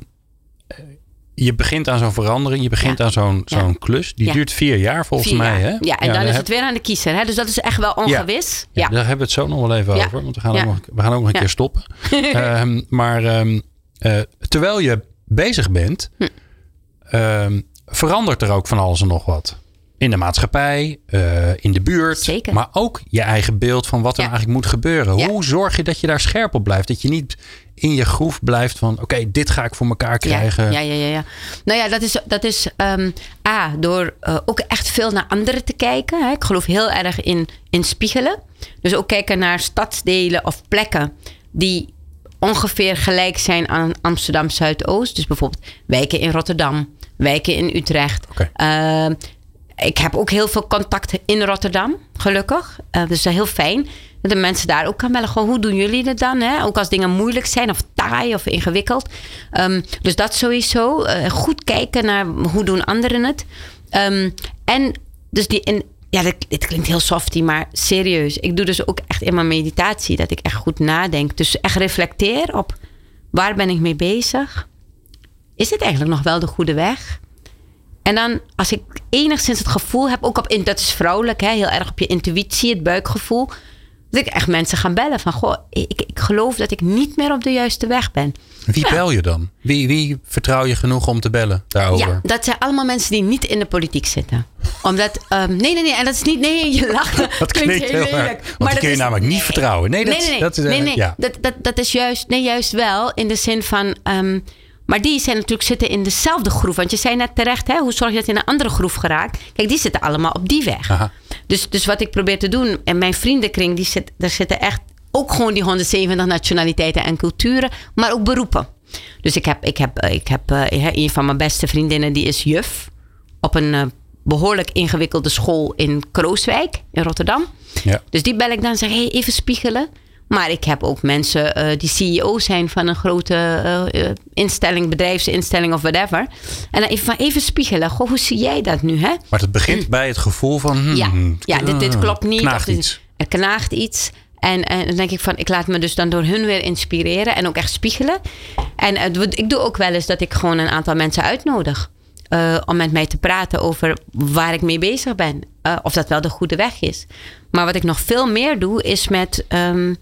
je begint aan zo'n verandering. Je begint Ja. aan zo'n Ja. zo'n klus. Die Ja. duurt vier jaar volgens Vier mij, jaar. hè? Ja, en dan is heb- het weer aan de kiezer. Hè? Dus dat is echt wel ongewis. Ja, daar hebben we het zo nog wel even over. Want we gaan, ook, nog, we gaan ook nog een keer stoppen. Ehm, maar eh, terwijl je bezig bent, Hm. verandert er ook van alles en nog wat. In de maatschappij, eh, in de buurt. Zeker. Maar ook je eigen beeld van wat er Ja. eigenlijk moet gebeuren. Ja. Hoe zorg je dat je daar scherp op blijft? Dat je niet in je groef blijft van... oké, dit ga ik voor elkaar krijgen. Ja, ja, ja, ja. Nou ja, dat is, dat is ehm, A, door eh, ook echt veel naar anderen te kijken. Hè. Ik geloof heel erg in, in spiegelen. Dus ook kijken naar stadsdelen of plekken die ongeveer gelijk zijn aan Amsterdam Zuidoost. Dus bijvoorbeeld wijken in Rotterdam, wijken in Utrecht. Ik heb ook heel veel contacten in Rotterdam, gelukkig. Eh, dus dat is heel fijn. Dat de mensen daar ook kan bellen. Gewoon, hoe doen jullie het dan? Hè? Ook als dingen moeilijk zijn of taai of ingewikkeld. Ehm, dus dat sowieso. Eh, goed kijken naar hoe doen anderen het. Ehm, en dus die... En, ja, dit, dit klinkt heel softy, maar serieus. Ik doe dus ook echt in mijn meditatie dat ik echt goed nadenk. Dus echt reflecteer op waar ben ik mee bezig? Is dit eigenlijk nog wel de goede weg? En dan, als ik enigszins het gevoel heb, ook op, in- dat is vrouwelijk, hè, heel erg op je intuïtie, het buikgevoel, dat ik echt mensen gaan bellen van, goh, ik, ik geloof dat ik niet meer op de juiste weg ben. Wie bel je dan? Wie, wie vertrouw je genoeg om te bellen daarover? Ja, dat zijn allemaal mensen die niet in de politiek zitten. Omdat, ehm, nee, nee, nee, en dat is niet, nee, je lacht. Dat klinkt heel erg. Die dat kun je is- namelijk niet nee. vertrouwen. Nee, dat, nee, nee, dat is, nee, nee. ja. Dat, dat, dat is juist, nee, juist wel in de zin van, ehm, Maar die zijn natuurlijk zitten in dezelfde groef. Want je zei net terecht, hè, hoe zorg je dat je in een andere groef geraakt? Kijk, die zitten allemaal op die weg. Aha. Dus, dus wat ik probeer te doen, en mijn vriendenkring, die zit, daar zitten echt ook gewoon die 170 nationaliteiten en culturen, maar ook beroepen. Dus ik heb, ik heb, ik heb eh, een van mijn beste vriendinnen, die is juf op een eh, behoorlijk ingewikkelde school in Krooswijk in Rotterdam. Ja. Dus die bel ik dan en zeg, hey, even spiegelen. Maar ik heb ook mensen eh, die CEO zijn van een grote eh, eh, instelling, bedrijfsinstelling of whatever. En dan even, even spiegelen. Goh, hoe zie jij dat nu? Hè? Maar het begint bij het gevoel van... hmm, Ja, ja dit, dit klopt niet. knaagt dit- iets. Er knaagt iets. En, en dan denk ik van, ik laat me dus dan door hun weer inspireren en ook echt spiegelen. En ik doe ook wel eens dat ik gewoon een aantal mensen uitnodig. om met mij te praten over waar ik mee bezig ben. Of dat wel de goede weg is. Maar wat ik nog veel meer doe, is met ehm,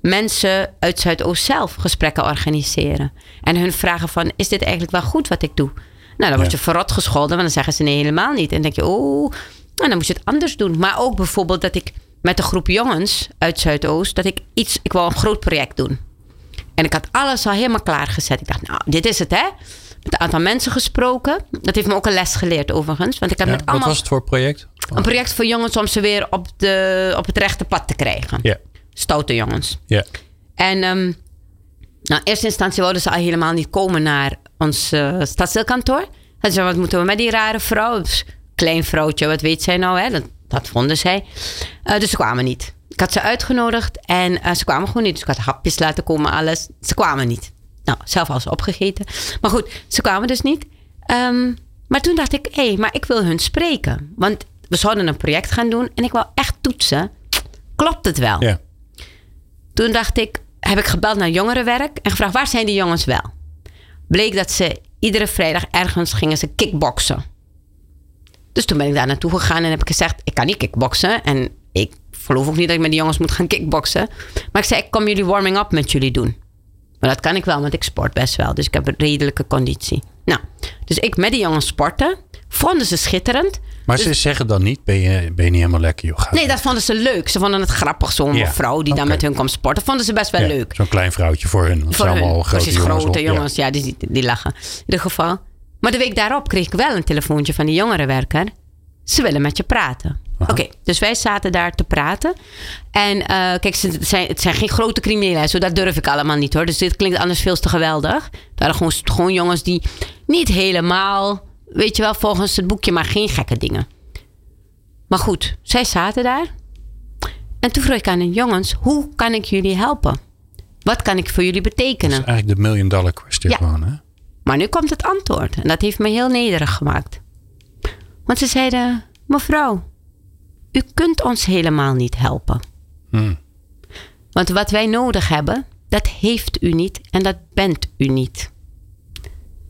mensen uit Zuidoost zelf gesprekken organiseren. En hun vragen van, is dit eigenlijk wel goed wat ik doe? Nou, dan word je verrot gescholden, want dan zeggen ze nee, helemaal niet. En dan denk je, oh, nou, dan moet je het anders doen. Maar ook bijvoorbeeld dat ik met een groep jongens uit Zuidoost, dat ik iets, ik wil een groot project doen. En ik had alles al helemaal klaargezet. Ik dacht, nou, dit is het hè. Met een aantal mensen gesproken. Dat heeft me ook een les geleerd overigens. Want ik had Ja, met wat allemaal was het voor project? een project voor jongens om ze weer op, de, op het rechte pad te krijgen. Ja, Stoute jongens. ja. En ehm, nou, in eerste instantie wilden ze al helemaal niet komen naar ons eh stadsdeelkantoor. Ze zeiden, wat moeten we met die rare vrouw? Klein vrouwtje, wat weet zij nou? Hè? Dat, dat vonden zij. Eh, dus ze kwamen niet. Ik had ze uitgenodigd en eh, ze kwamen gewoon niet. Dus ik had hapjes laten komen, alles. Ze kwamen niet. Nou, zelf al ze opgegeten. Maar goed, ze kwamen dus niet. Ehm, maar toen dacht ik, hé, hey, maar ik wil hun spreken. Want we zouden een project gaan doen en ik wil echt toetsen. Klopt het wel? ja. Toen dacht ik, heb ik gebeld naar jongerenwerk en gevraagd waar zijn die jongens wel? Bleek dat ze iedere vrijdag ergens gingen ze kickboksen. Dus toen ben ik daar naartoe gegaan en heb ik gezegd, ik kan niet kickboksen en ik geloof ook niet dat ik met die jongens moet gaan kickboksen. Maar ik zei, ik kom jullie warming up met jullie doen. Maar dat kan ik wel, want ik sport best wel. Dus ik heb een redelijke conditie. Nou, dus ik met die jongens sporten. Vonden ze schitterend. Maar ze zeggen dan niet, ben je, ben je niet helemaal lekker, joh. Nee, dat vonden ze leuk. Ze vonden het grappig, zo'n Ja, vrouw die dan oké. met hun kwam sporten. Vonden ze best wel Ja, leuk. Zo'n klein vrouwtje voor hun. Voor zijn allemaal hun. grote Precies, jongens. grote jongens. Ja, die, die lachen. In ieder geval. Maar de week daarop kreeg ik wel een telefoontje van die jongerenwerker. Ze willen met je praten. Oké, dus wij zaten daar te praten. En eh, kijk, ze het zijn, het zijn geen grote criminelen. Zo, dat durf ik allemaal niet hoor. Dus dit klinkt anders veel te geweldig. Het waren gewoon, gewoon jongens die niet helemaal, weet je wel, volgens het boekje, maar geen gekke dingen. Maar goed, zij zaten daar. En toen vroeg ik aan hen, jongens, hoe kan ik jullie helpen? Wat kan ik voor jullie betekenen? Dat is eigenlijk de million dollar question Ja. gewoon, hè? Maar nu komt het antwoord. En dat heeft me heel nederig gemaakt. Want ze zeiden: Mevrouw, u kunt ons helemaal niet helpen. Hmm. Want wat wij nodig hebben, dat heeft u niet en dat bent u niet.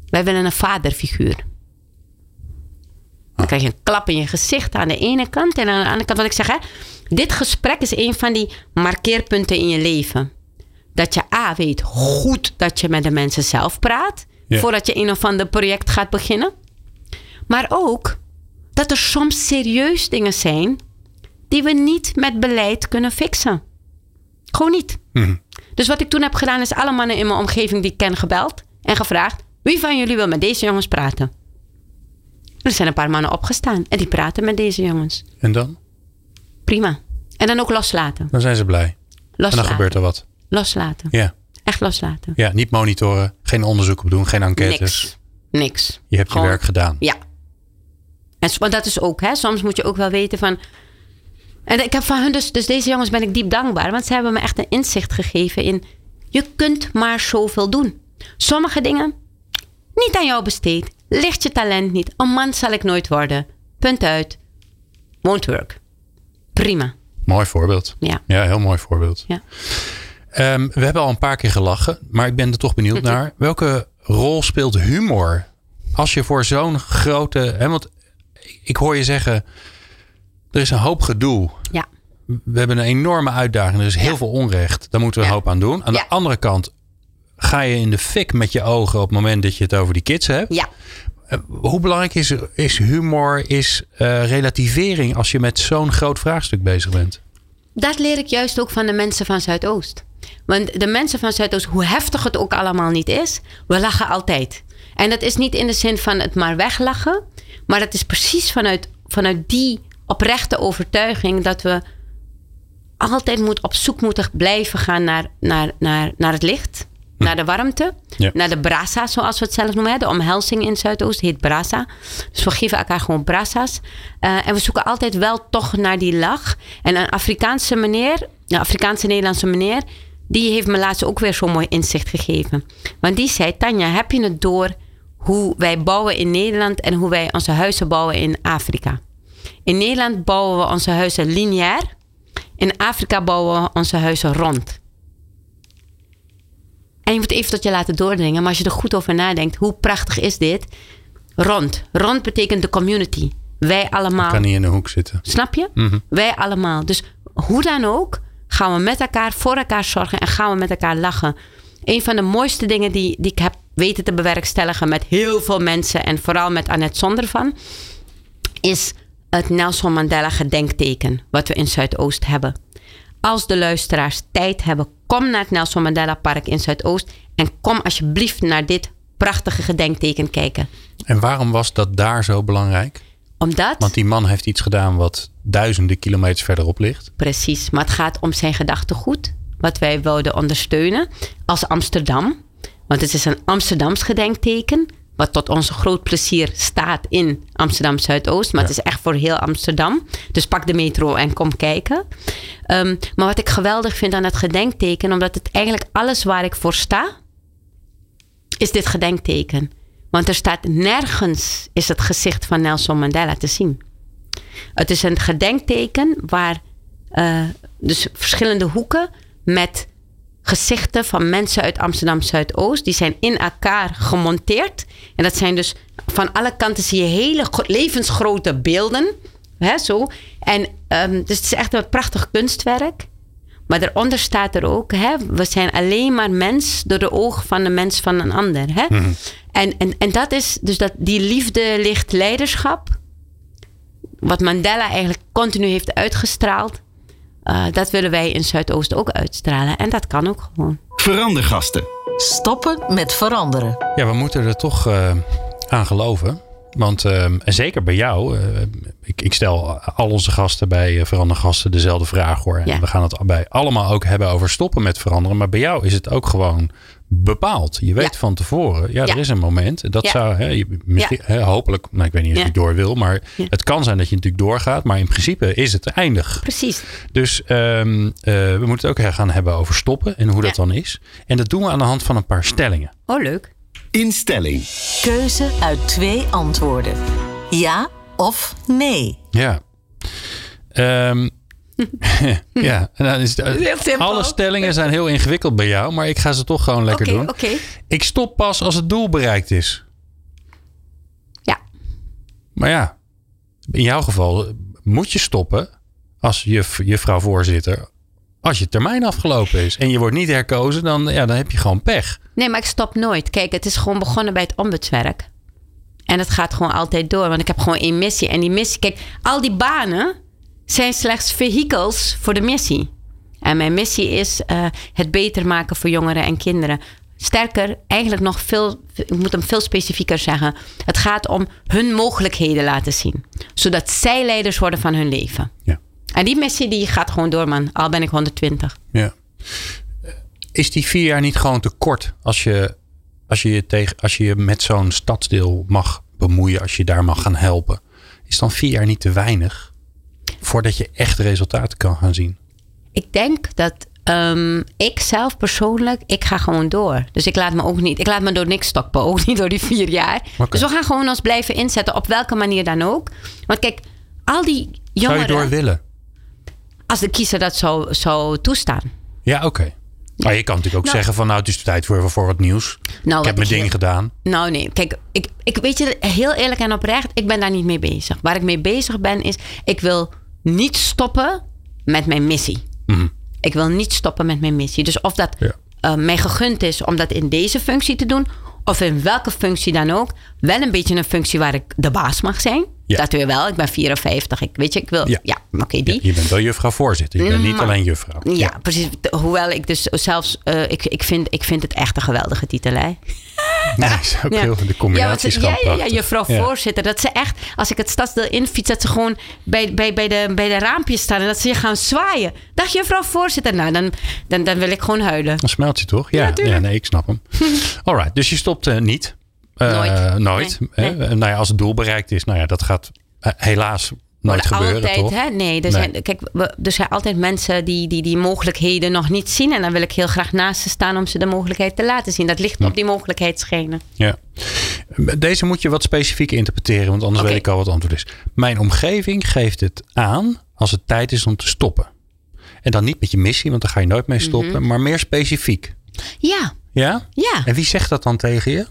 Wij willen een vaderfiguur. Dan krijg je een klap in je gezicht aan de ene kant. En aan de andere kant, wat ik zeg, hè, dit gesprek is een van die markeerpunten in je leven. Dat je A weet goed dat je met de mensen zelf praat. Ja. Voordat je een of ander project gaat beginnen. Maar ook dat er soms serieus dingen zijn die we niet met beleid kunnen fixen. Gewoon niet. Mhm. Dus wat ik toen heb gedaan is alle mannen in mijn omgeving die ik ken gebeld en gevraagd: wie van jullie wil met deze jongens praten? Er zijn een paar mannen opgestaan en die praten met deze jongens. En dan? Prima. En dan ook loslaten. Dan zijn ze blij. En Loslaten. dan gebeurt er wat. Loslaten. Ja. Echt loslaten. ja, niet monitoren. Geen onderzoek op doen. Geen enquêtes. Niks. Niks. Je hebt Gewoon- je werk gedaan. Ja. En, want dat is ook, hè. Soms moet je ook wel weten van... En ik heb van hun dus, dus deze jongens ben ik diep dankbaar. Want ze hebben me echt een inzicht gegeven in... Je kunt maar zoveel doen. Sommige dingen niet aan jou besteed. Ligt je talent niet. Een man zal ik nooit worden. Punt uit. Won't work. Prima. Mooi voorbeeld. Ja. Ja, heel mooi voorbeeld. Ja. Ehm, we hebben al een paar keer gelachen, maar ik ben er toch benieuwd naar. Welke rol speelt humor als je voor zo'n grote. Hè, want ik hoor je zeggen, er is een hoop gedoe. Ja. We hebben een enorme uitdaging. Er is heel Ja. veel onrecht. Daar moeten we een hoop aan doen. Aan de andere kant ga je in de fik met je ogen op het moment dat je het over die kids hebt. Ja. Eh, Hoe belangrijk is, is humor, is eh, relativering als je met zo'n groot vraagstuk bezig bent? dat leer ik juist ook van de mensen van Zuidoost. Want de mensen van Zuidoost, hoe heftig het ook allemaal niet is, we lachen altijd. En dat is niet in de zin van het maar weglachen, maar dat is precies vanuit, vanuit die oprechte overtuiging dat we altijd moet, op zoek moeten blijven gaan naar, naar, naar, naar het licht. Naar de warmte. Ja. Naar de brasa, zoals we het zelf noemen. De omhelzing in Zuidoost heet brasa. Dus we geven elkaar gewoon brasa's. Eh, en we zoeken altijd wel toch naar die lach. En een Afrikaanse meneer, een Afrikaanse Nederlandse meneer, die heeft me laatst ook weer zo'n mooi inzicht gegeven. Want die zei: Tanja, heb je het door hoe wij bouwen in Nederland en hoe wij onze huizen bouwen in Afrika? In Nederland bouwen we onze huizen lineair. In Afrika bouwen we onze huizen rond. En je moet even tot je laten doordringen. Maar als je er goed over nadenkt, hoe prachtig is dit? Rond. Rond betekent de community. Wij allemaal. Kan niet in de hoek zitten. Snap je? Wij allemaal. Dus hoe dan ook, gaan we met elkaar voor elkaar zorgen en gaan we met elkaar lachen. Een van de mooiste dingen die, die ik heb weten te bewerkstelligen met heel veel mensen en vooral met Annette Zondervan, is het Nelson Mandela gedenkteken wat we in Zuidoost hebben. Als de luisteraars tijd hebben, kom naar het Nelson Mandela Park in Zuidoost en kom alsjeblieft naar dit prachtige gedenkteken kijken. En waarom was dat daar zo belangrijk? Omdat, Want die man heeft iets gedaan wat duizenden kilometers verderop ligt. precies, maar het gaat om zijn gedachtegoed, wat wij wilden ondersteunen als Amsterdam. Want het is een Amsterdams gedenkteken, wat tot onze groot plezier staat in Amsterdam Zuidoost. Maar het is echt voor heel Amsterdam. Dus pak de metro en kom kijken. Ehm, maar wat ik geweldig vind aan het gedenkteken, omdat het eigenlijk alles waar ik voor sta, is dit gedenkteken. Want er staat nergens is het gezicht van Nelson Mandela te zien. Het is een gedenkteken waar eh, dus verschillende hoeken met gezichten van mensen uit Amsterdam Zuidoost. Die zijn in elkaar gemonteerd. En dat zijn dus van alle kanten zie je hele gro- levensgrote beelden. Hè, zo. En ehm, dus het is echt een prachtig kunstwerk. Maar daaronder staat er ook, hè, we zijn alleen maar mens door de ogen van de mens van een ander. Hè? En, en, en dat is dus dat die liefde, licht, leiderschap, wat Mandela eigenlijk continu heeft uitgestraald, eh, dat willen wij in Zuidoost ook uitstralen. En dat kan ook gewoon. Verandergasten. Stoppen met veranderen. Ja, we moeten er toch eh, aan geloven. Want eh, en zeker bij jou, ik, ik stel al onze gasten bij uh, Verandergasten dezelfde vraag hoor. En Ja. we gaan het bij allemaal ook hebben over stoppen met veranderen. Maar bij jou is het ook gewoon bepaald. Je weet Ja. van tevoren, ja, Ja. er is een moment. Dat Ja. zou hè, je, misschien, hè, hopelijk, nou, ik weet niet of Ja. je door wil. Maar Ja. het kan zijn dat je natuurlijk doorgaat. Maar in principe is het eindig. Precies. Dus ehm, eh, we moeten het ook gaan hebben over stoppen en hoe dat dan is. En dat doen we aan de hand van een paar stellingen. Oh, leuk. Instelling. Keuze uit twee antwoorden. Ja of nee. Ja. Ehm, ja, en dan is het, alle stellingen zijn heel ingewikkeld bij jou, maar ik ga ze toch gewoon lekker doen. oké. Ik stop pas als het doel bereikt is. Ja. Maar ja, in jouw geval eh, moet je stoppen als juf, juffrouw voorzitter. Als je termijn afgelopen is en je wordt niet herkozen, dan, ja, dan heb je gewoon pech. Nee, maar ik stop nooit. Kijk, het is gewoon begonnen bij het ombudswerk. En het gaat gewoon altijd door. Want ik heb gewoon één missie. En die missie, kijk, al die banen zijn slechts vehikels voor de missie. En mijn missie is eh, het beter maken voor jongeren en kinderen. Sterker, eigenlijk nog veel, ik moet hem veel specifieker zeggen. Het gaat om hun mogelijkheden laten zien. Zodat zij leiders worden van hun leven. Ja. En die missie die gaat gewoon door, man. Al ben ik 120. Ja. Is die vier jaar niet gewoon te kort als je, als je, je, tegen, als je je met zo'n stadsdeel mag bemoeien, als je daar mag gaan helpen? Is dan vier jaar niet te weinig voordat je echt resultaten kan gaan zien? Ik denk dat ehm, ik zelf persoonlijk, ik ga gewoon door. Dus ik laat me ook niet, ik laat me door niks stoppen. Ook niet door die vier jaar. Dus we gaan gewoon ons blijven inzetten, op welke manier dan ook. Want kijk, al die Zou je jongeren, door willen? als de kiezer dat zou, zou toestaan. Ja, oké. Maar je kan natuurlijk ook Nou- zeggen van nou het is tijd voor, voor wat nieuws. Nou, ik heb mijn ding heel- gedaan. Nou nee, kijk, ik, ik weet je, heel eerlijk en oprecht, ik ben daar niet mee bezig. Waar ik mee bezig ben is, ik wil niet stoppen met mijn missie. Ik wil niet stoppen met mijn missie. Dus of dat Ja. eh, mij gegund is om dat in deze functie te doen, of in welke functie dan ook, wel een beetje een functie waar ik de baas mag zijn. Ja. Dat weer wel. Ik ben 54. Ik, weet je, ik wil... Ja. Ja, oké, die. Ja, je bent wel juffrouw voorzitter. Je bent niet Maar- alleen juffrouw. Ja, precies. Hoewel ik dus zelfs... eh, ik, ik, vind, ik vind het echt een geweldige titel, hè? Nee, is ook heel, de Ja, combinatie ja, ja, ja, juffrouw Ja. voorzitter. Dat ze echt, als ik het stadsdeel infiets, dat ze gewoon bij, bij, bij, de, bij de raampjes staan en dat ze je gaan zwaaien. Dag juffrouw voorzitter. Nou, dan, dan, dan wil ik gewoon huilen. Dan smelt je toch? Ja, Ja, nee, ik snap hem. Alright, dus je stopt eh, niet. Eh, Nooit. Nooit. Nee. Eh, Nou ja, als het doel bereikt is, nou ja, dat gaat eh, helaas nooit gebeuren, altijd, toch? Hè? Nee, er Nee. zijn, kijk, we, er zijn altijd mensen die, die die mogelijkheden nog niet zien. En dan wil ik heel graag naast ze staan om ze de mogelijkheid te laten zien. Dat ligt op die mogelijkheid schenen. Ja. Deze moet je wat specifieker interpreteren, want anders weet ik al wat het antwoord is. Mijn omgeving geeft het aan als het tijd is om te stoppen. En dan niet met je missie, want daar ga je nooit mee stoppen, Mhm. maar meer specifiek. Ja, Ja? ja. En wie zegt dat dan tegen je?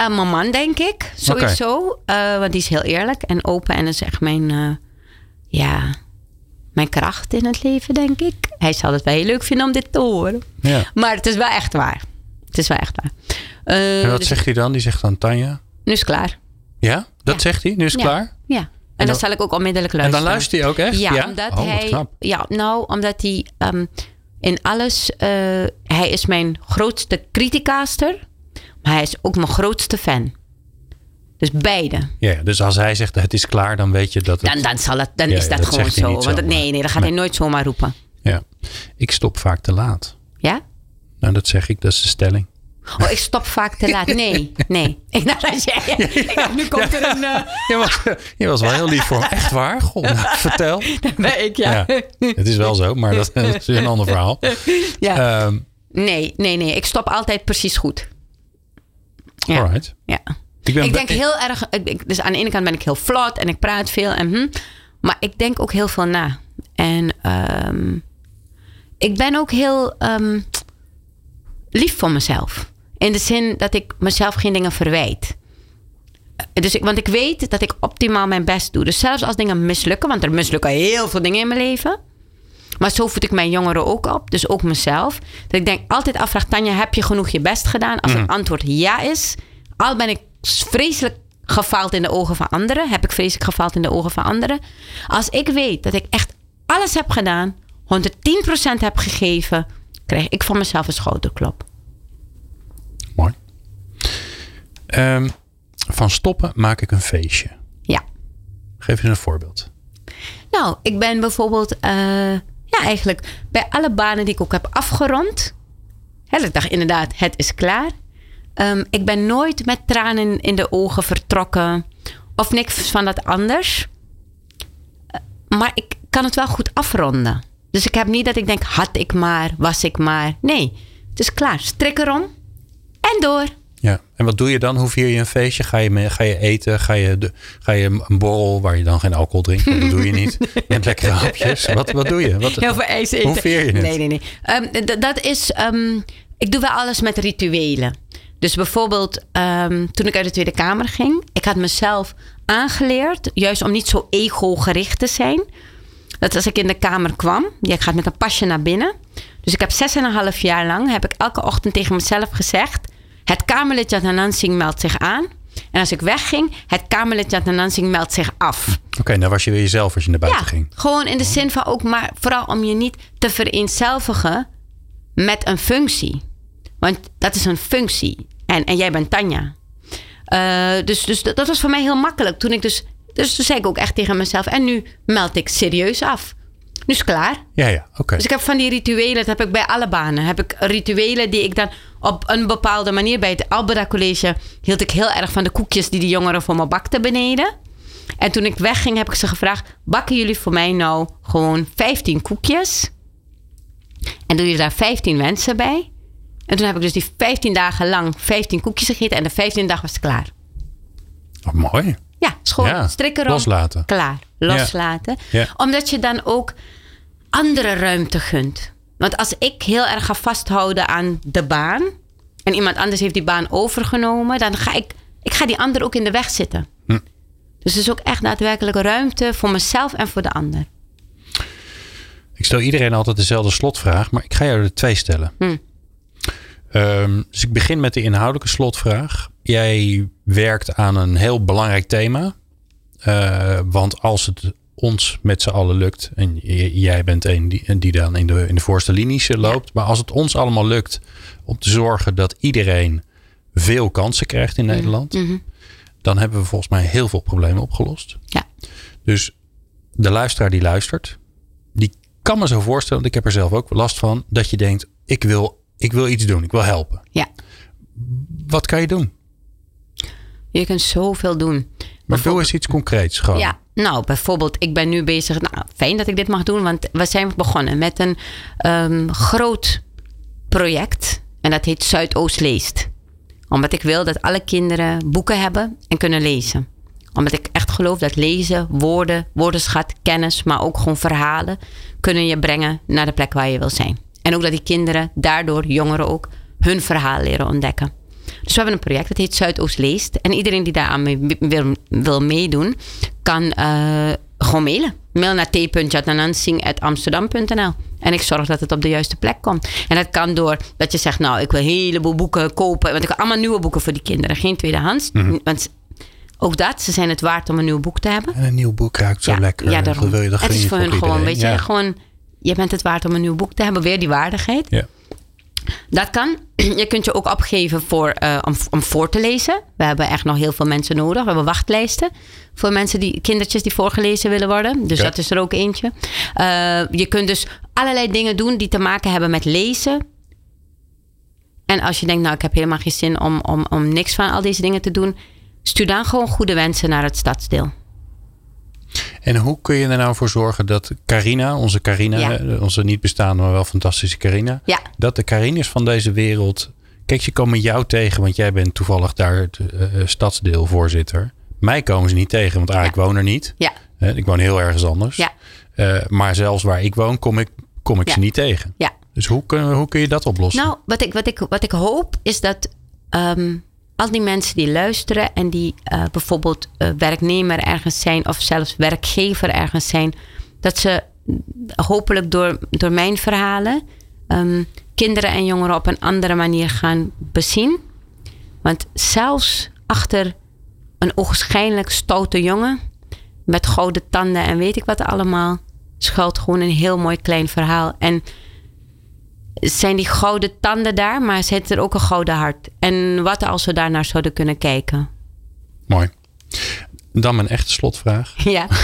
Uh, mijn man, denk ik. Sowieso. Eh, want die is heel eerlijk en open. En dat is echt mijn, eh, ja, mijn kracht in het leven, denk ik. Hij zal het wel heel leuk vinden om dit te horen. Ja. Maar het is wel echt waar. Het is wel echt waar. Eh, En wat dus zegt hij dan? Die zegt dan Tanja. nu is klaar. Ja? Dat Ja. zegt hij? Nu is Ja. klaar? Ja. En, dan- zal ik ook onmiddellijk En luisteren. dan luistert hij ook echt? Ja, omdat oh, hij. knap. Ja, nou, omdat hij ehm, in alles. eh, hij is mijn grootste criticaster. Maar hij is ook mijn grootste fan. Dus beide. Ja, dus als hij zegt het is klaar, dan weet je dat het... Dan, dan, zal het, dan Ja, is dat, dat gewoon zo. Want dat- nee, nee, dat gaat Nee. hij nooit zomaar roepen. Ja. Ik stop vaak te laat. Ja? Nou, dat zeg ik, dat is de stelling. Oh, ik stop vaak te laat. Nee, nee. Ik dacht, als jij, ik dacht, nu komt er een... eh, Je was, je was wel heel lief voor hem. Echt waar? Goh, nou, vertel. ben ik, ja. Ja, het is wel zo, maar dat, dat is een ander verhaal. Ja. Ehm Nee, nee, nee. Ik stop altijd precies goed. Ja. Alright. Ja. Ik, ben ik denk heel erg. ik- Dus aan de ene kant ben ik heel vlot en ik praat veel. En, hm, maar ik denk ook heel veel na. En ehm, ik ben ook heel ehm, lief voor mezelf. In de zin dat ik mezelf geen dingen verwijt. Eh, Dus ik, want ik weet dat ik optimaal mijn best doe. Dus zelfs als dingen mislukken, want er mislukken heel veel dingen in mijn leven. Maar zo voed ik mijn jongeren ook op, dus ook mezelf. Dat ik denk altijd afvraag, Tanja, heb je genoeg je best gedaan? Als het antwoord ja is, al ben ik vreselijk gefaald in de ogen van anderen, heb ik vreselijk gefaald in de ogen van anderen. Als ik weet dat ik echt alles heb gedaan, 110% heb gegeven, krijg ik van mezelf een schouderklop. Mooi. Ehm, van stoppen maak ik een feestje. Ja. Geef eens een voorbeeld. Nou, ik ben bijvoorbeeld, eh, ja, eigenlijk bij alle banen die ik ook heb afgerond. Hè, ik dacht inderdaad, het is klaar. Ehm, ik ben nooit met tranen in de ogen vertrokken. Of niks van dat anders. Eh, Maar ik kan het wel goed afronden. Dus ik heb niet dat ik denk, had ik maar, was ik maar. Nee, het is klaar. Strik erom en door. Ja. En wat doe je dan? Hoe vier je een feestje? Ga je, mee, ga je eten? Ga je, de, ga je een borrel waar je dan geen alcohol drinkt? Dat doe je niet. Met lekkere hapjes. Wat, wat doe je? Wat, Heel veel ijs eten. Hoe veer je het? Nee, nee, nee. Ehm, dat is... ehm, ik doe wel alles met rituelen. Dus bijvoorbeeld ehm, toen ik uit de Tweede Kamer ging... ik had mezelf aangeleerd... juist om niet zo ego-gericht te zijn... dat als ik in de Kamer kwam... ja, ik ga met een pasje naar binnen... dus ik heb zes en een half jaar lang... heb ik elke ochtend tegen mezelf gezegd... het Kamerlid Jatan Nansing meldt zich aan... en als ik wegging... het Kamerlid Jatan Nansing meldt zich af... Oké, dan was je weer jezelf als je naar buiten ja, ging. gewoon in de zin van ook, maar vooral om je niet te vereenzelvigen met een functie. Want dat is een functie. En, en jij bent Tanja. Eh, dus dus dat, dat was voor mij heel makkelijk. Toen ik dus, dus toen zei ik ook echt tegen mezelf. En nu meld ik serieus af. Nu is het klaar. Ja, ja, oké. Dus ik heb van die rituelen, dat heb ik bij alle banen. Heb ik rituelen die ik dan op een bepaalde manier... Bij het Albeda College hield ik heel erg van de koekjes... die de jongeren voor me bakten beneden. En toen ik wegging heb ik ze gevraagd... bakken jullie voor mij nou gewoon 15 koekjes? En doen jullie daar 15 wensen bij? En toen heb ik dus die 15 dagen lang 15 koekjes gegeten... en de 15 dag was het klaar. Oh, mooi. Ja, schoon. Ja, strikken erop. loslaten. Klaar. Loslaten. Ja. Omdat je dan ook andere ruimte gunt. Want als ik heel erg ga vasthouden aan de baan... en iemand anders heeft die baan overgenomen... dan ga ik, ik ga die ander ook in de weg zitten. Hm. Dus er is ook echt daadwerkelijk ruimte voor mezelf en voor de ander. Ik stel iedereen altijd dezelfde slotvraag, maar ik ga jou er twee stellen. Hm. Ehm, dus ik begin met de inhoudelijke slotvraag. Jij werkt aan een heel belangrijk thema. Eh, want als het ons met z'n allen lukt. En jij bent een die, die dan in de, in de voorste linies eh, loopt. Maar als het ons allemaal lukt om te zorgen dat iedereen veel kansen krijgt in Nederland. Mhm. Dan hebben we volgens mij heel veel problemen opgelost. Ja. Dus de luisteraar die luistert. Die kan me zo voorstellen. Want ik heb er zelf ook last van. Dat je denkt ik wil, ik wil iets doen. Ik wil helpen. Ja. Wat kan je doen? Je kunt zoveel doen. Maar doe eens iets concreets gewoon. Ja, nou bijvoorbeeld, ik ben nu bezig. Nou, fijn dat ik dit mag doen, want we zijn begonnen met een ehm, groot project. En dat heet Zuidoost Leest. Omdat ik wil dat alle kinderen boeken hebben en kunnen lezen. Omdat ik echt geloof dat lezen, woorden, woordenschat, kennis, maar ook gewoon verhalen kunnen je brengen naar de plek waar je wil zijn. En ook dat die kinderen daardoor, jongeren ook, hun verhaal leren ontdekken. Dus we hebben een project, dat heet Zuidoost Leest. En iedereen die daar aan mee wil, wil meedoen, kan eh, gewoon mailen. Mail naar t.jatnanansing.amsterdam.nl En ik zorg dat het op de juiste plek komt. En dat kan door dat je zegt, nou, ik wil een heleboel boeken kopen. Want ik wil allemaal nieuwe boeken voor die kinderen, geen tweedehands. Want ook dat, ze zijn het waard om een nieuw boek te hebben. En een nieuw boek ruikt zo ja, lekker. Ja, daarom. Dat wil je, dat het is voor hun gewoon, weet je, Ja. gewoon, je bent het waard om een nieuw boek te hebben. Weer die waardigheid. Ja. Dat kan. Je kunt je ook opgeven voor, eh, om, om voor te lezen. We hebben echt nog heel veel mensen nodig. We hebben wachtlijsten voor mensen die kindertjes die voorgelezen willen worden. Dus dat is er ook eentje. Eh, je kunt dus allerlei dingen doen die te maken hebben met lezen. En als je denkt, nou, ik heb helemaal geen zin om, om, om niks van al deze dingen te doen. Stuur dan gewoon goede wensen naar het stadsdeel. En hoe kun je er nou voor zorgen dat Carina, onze Carina, Ja. eh, onze niet bestaande, maar wel fantastische Carina, Ja. dat de Carines van deze wereld. Kijk, ze komen jou tegen, want jij bent toevallig daar het eh, eh, stadsdeelvoorzitter. Mij komen ze niet tegen, want ah, ik woon er niet. Ja, ik woon heel ergens anders. Ja. Maar zelfs waar ik woon, kom ik, kom ik ze niet tegen. ja. Dus hoe kun, hoe kun je dat oplossen? Nou, wat ik, wat ik, wat ik hoop is dat ehm, al die mensen die luisteren en die eh, bijvoorbeeld eh, werknemer ergens zijn of zelfs werkgever ergens zijn, dat ze hopelijk door, door mijn verhalen ehm, kinderen en jongeren op een andere manier gaan bezien. Want zelfs achter een ogenschijnlijk stoute jongen met gouden tanden en weet ik wat allemaal, schuilt gewoon een heel mooi klein verhaal. En zijn die gouden tanden daar, maar zit er ook een gouden hart. En wat als we daar naar zouden kunnen kijken? Mooi. Dan mijn echte slotvraag. Ja,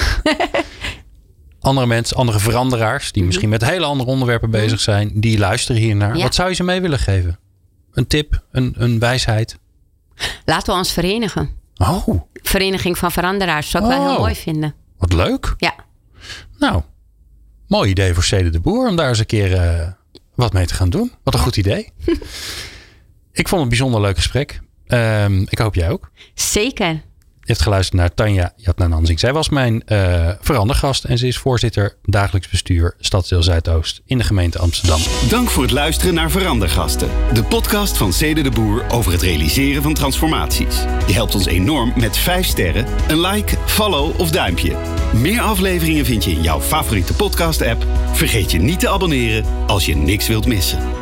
Andere mensen, andere veranderaars, die misschien met hele andere onderwerpen bezig zijn, die luisteren hiernaar. Ja. Wat zou je ze mee willen geven? Een tip, een, een wijsheid? laten we ons verenigen. Oh, Vereniging van Veranderaars zou ik wel Oh. heel mooi vinden. wat leuk. Ja, Nou, mooi idee voor Cede de Boer om daar eens een keer eh, wat mee te gaan doen. Wat een goed idee. ik vond het een bijzonder leuk gesprek. Ehm, ik hoop jij ook. zeker. Je hebt geluisterd naar Tanja Jatnanansing. Zij was mijn eh verandergast en ze is voorzitter dagelijks bestuur Stadsdeel Zuidoost in de gemeente Amsterdam. Dank voor het luisteren naar Verandergasten. De podcast van Cede de Boer over het realiseren van transformaties. Je helpt ons enorm met 5 sterren, een like, follow of duimpje. Meer afleveringen vind je in jouw favoriete podcast app. Vergeet je niet te abonneren als je niks wilt missen.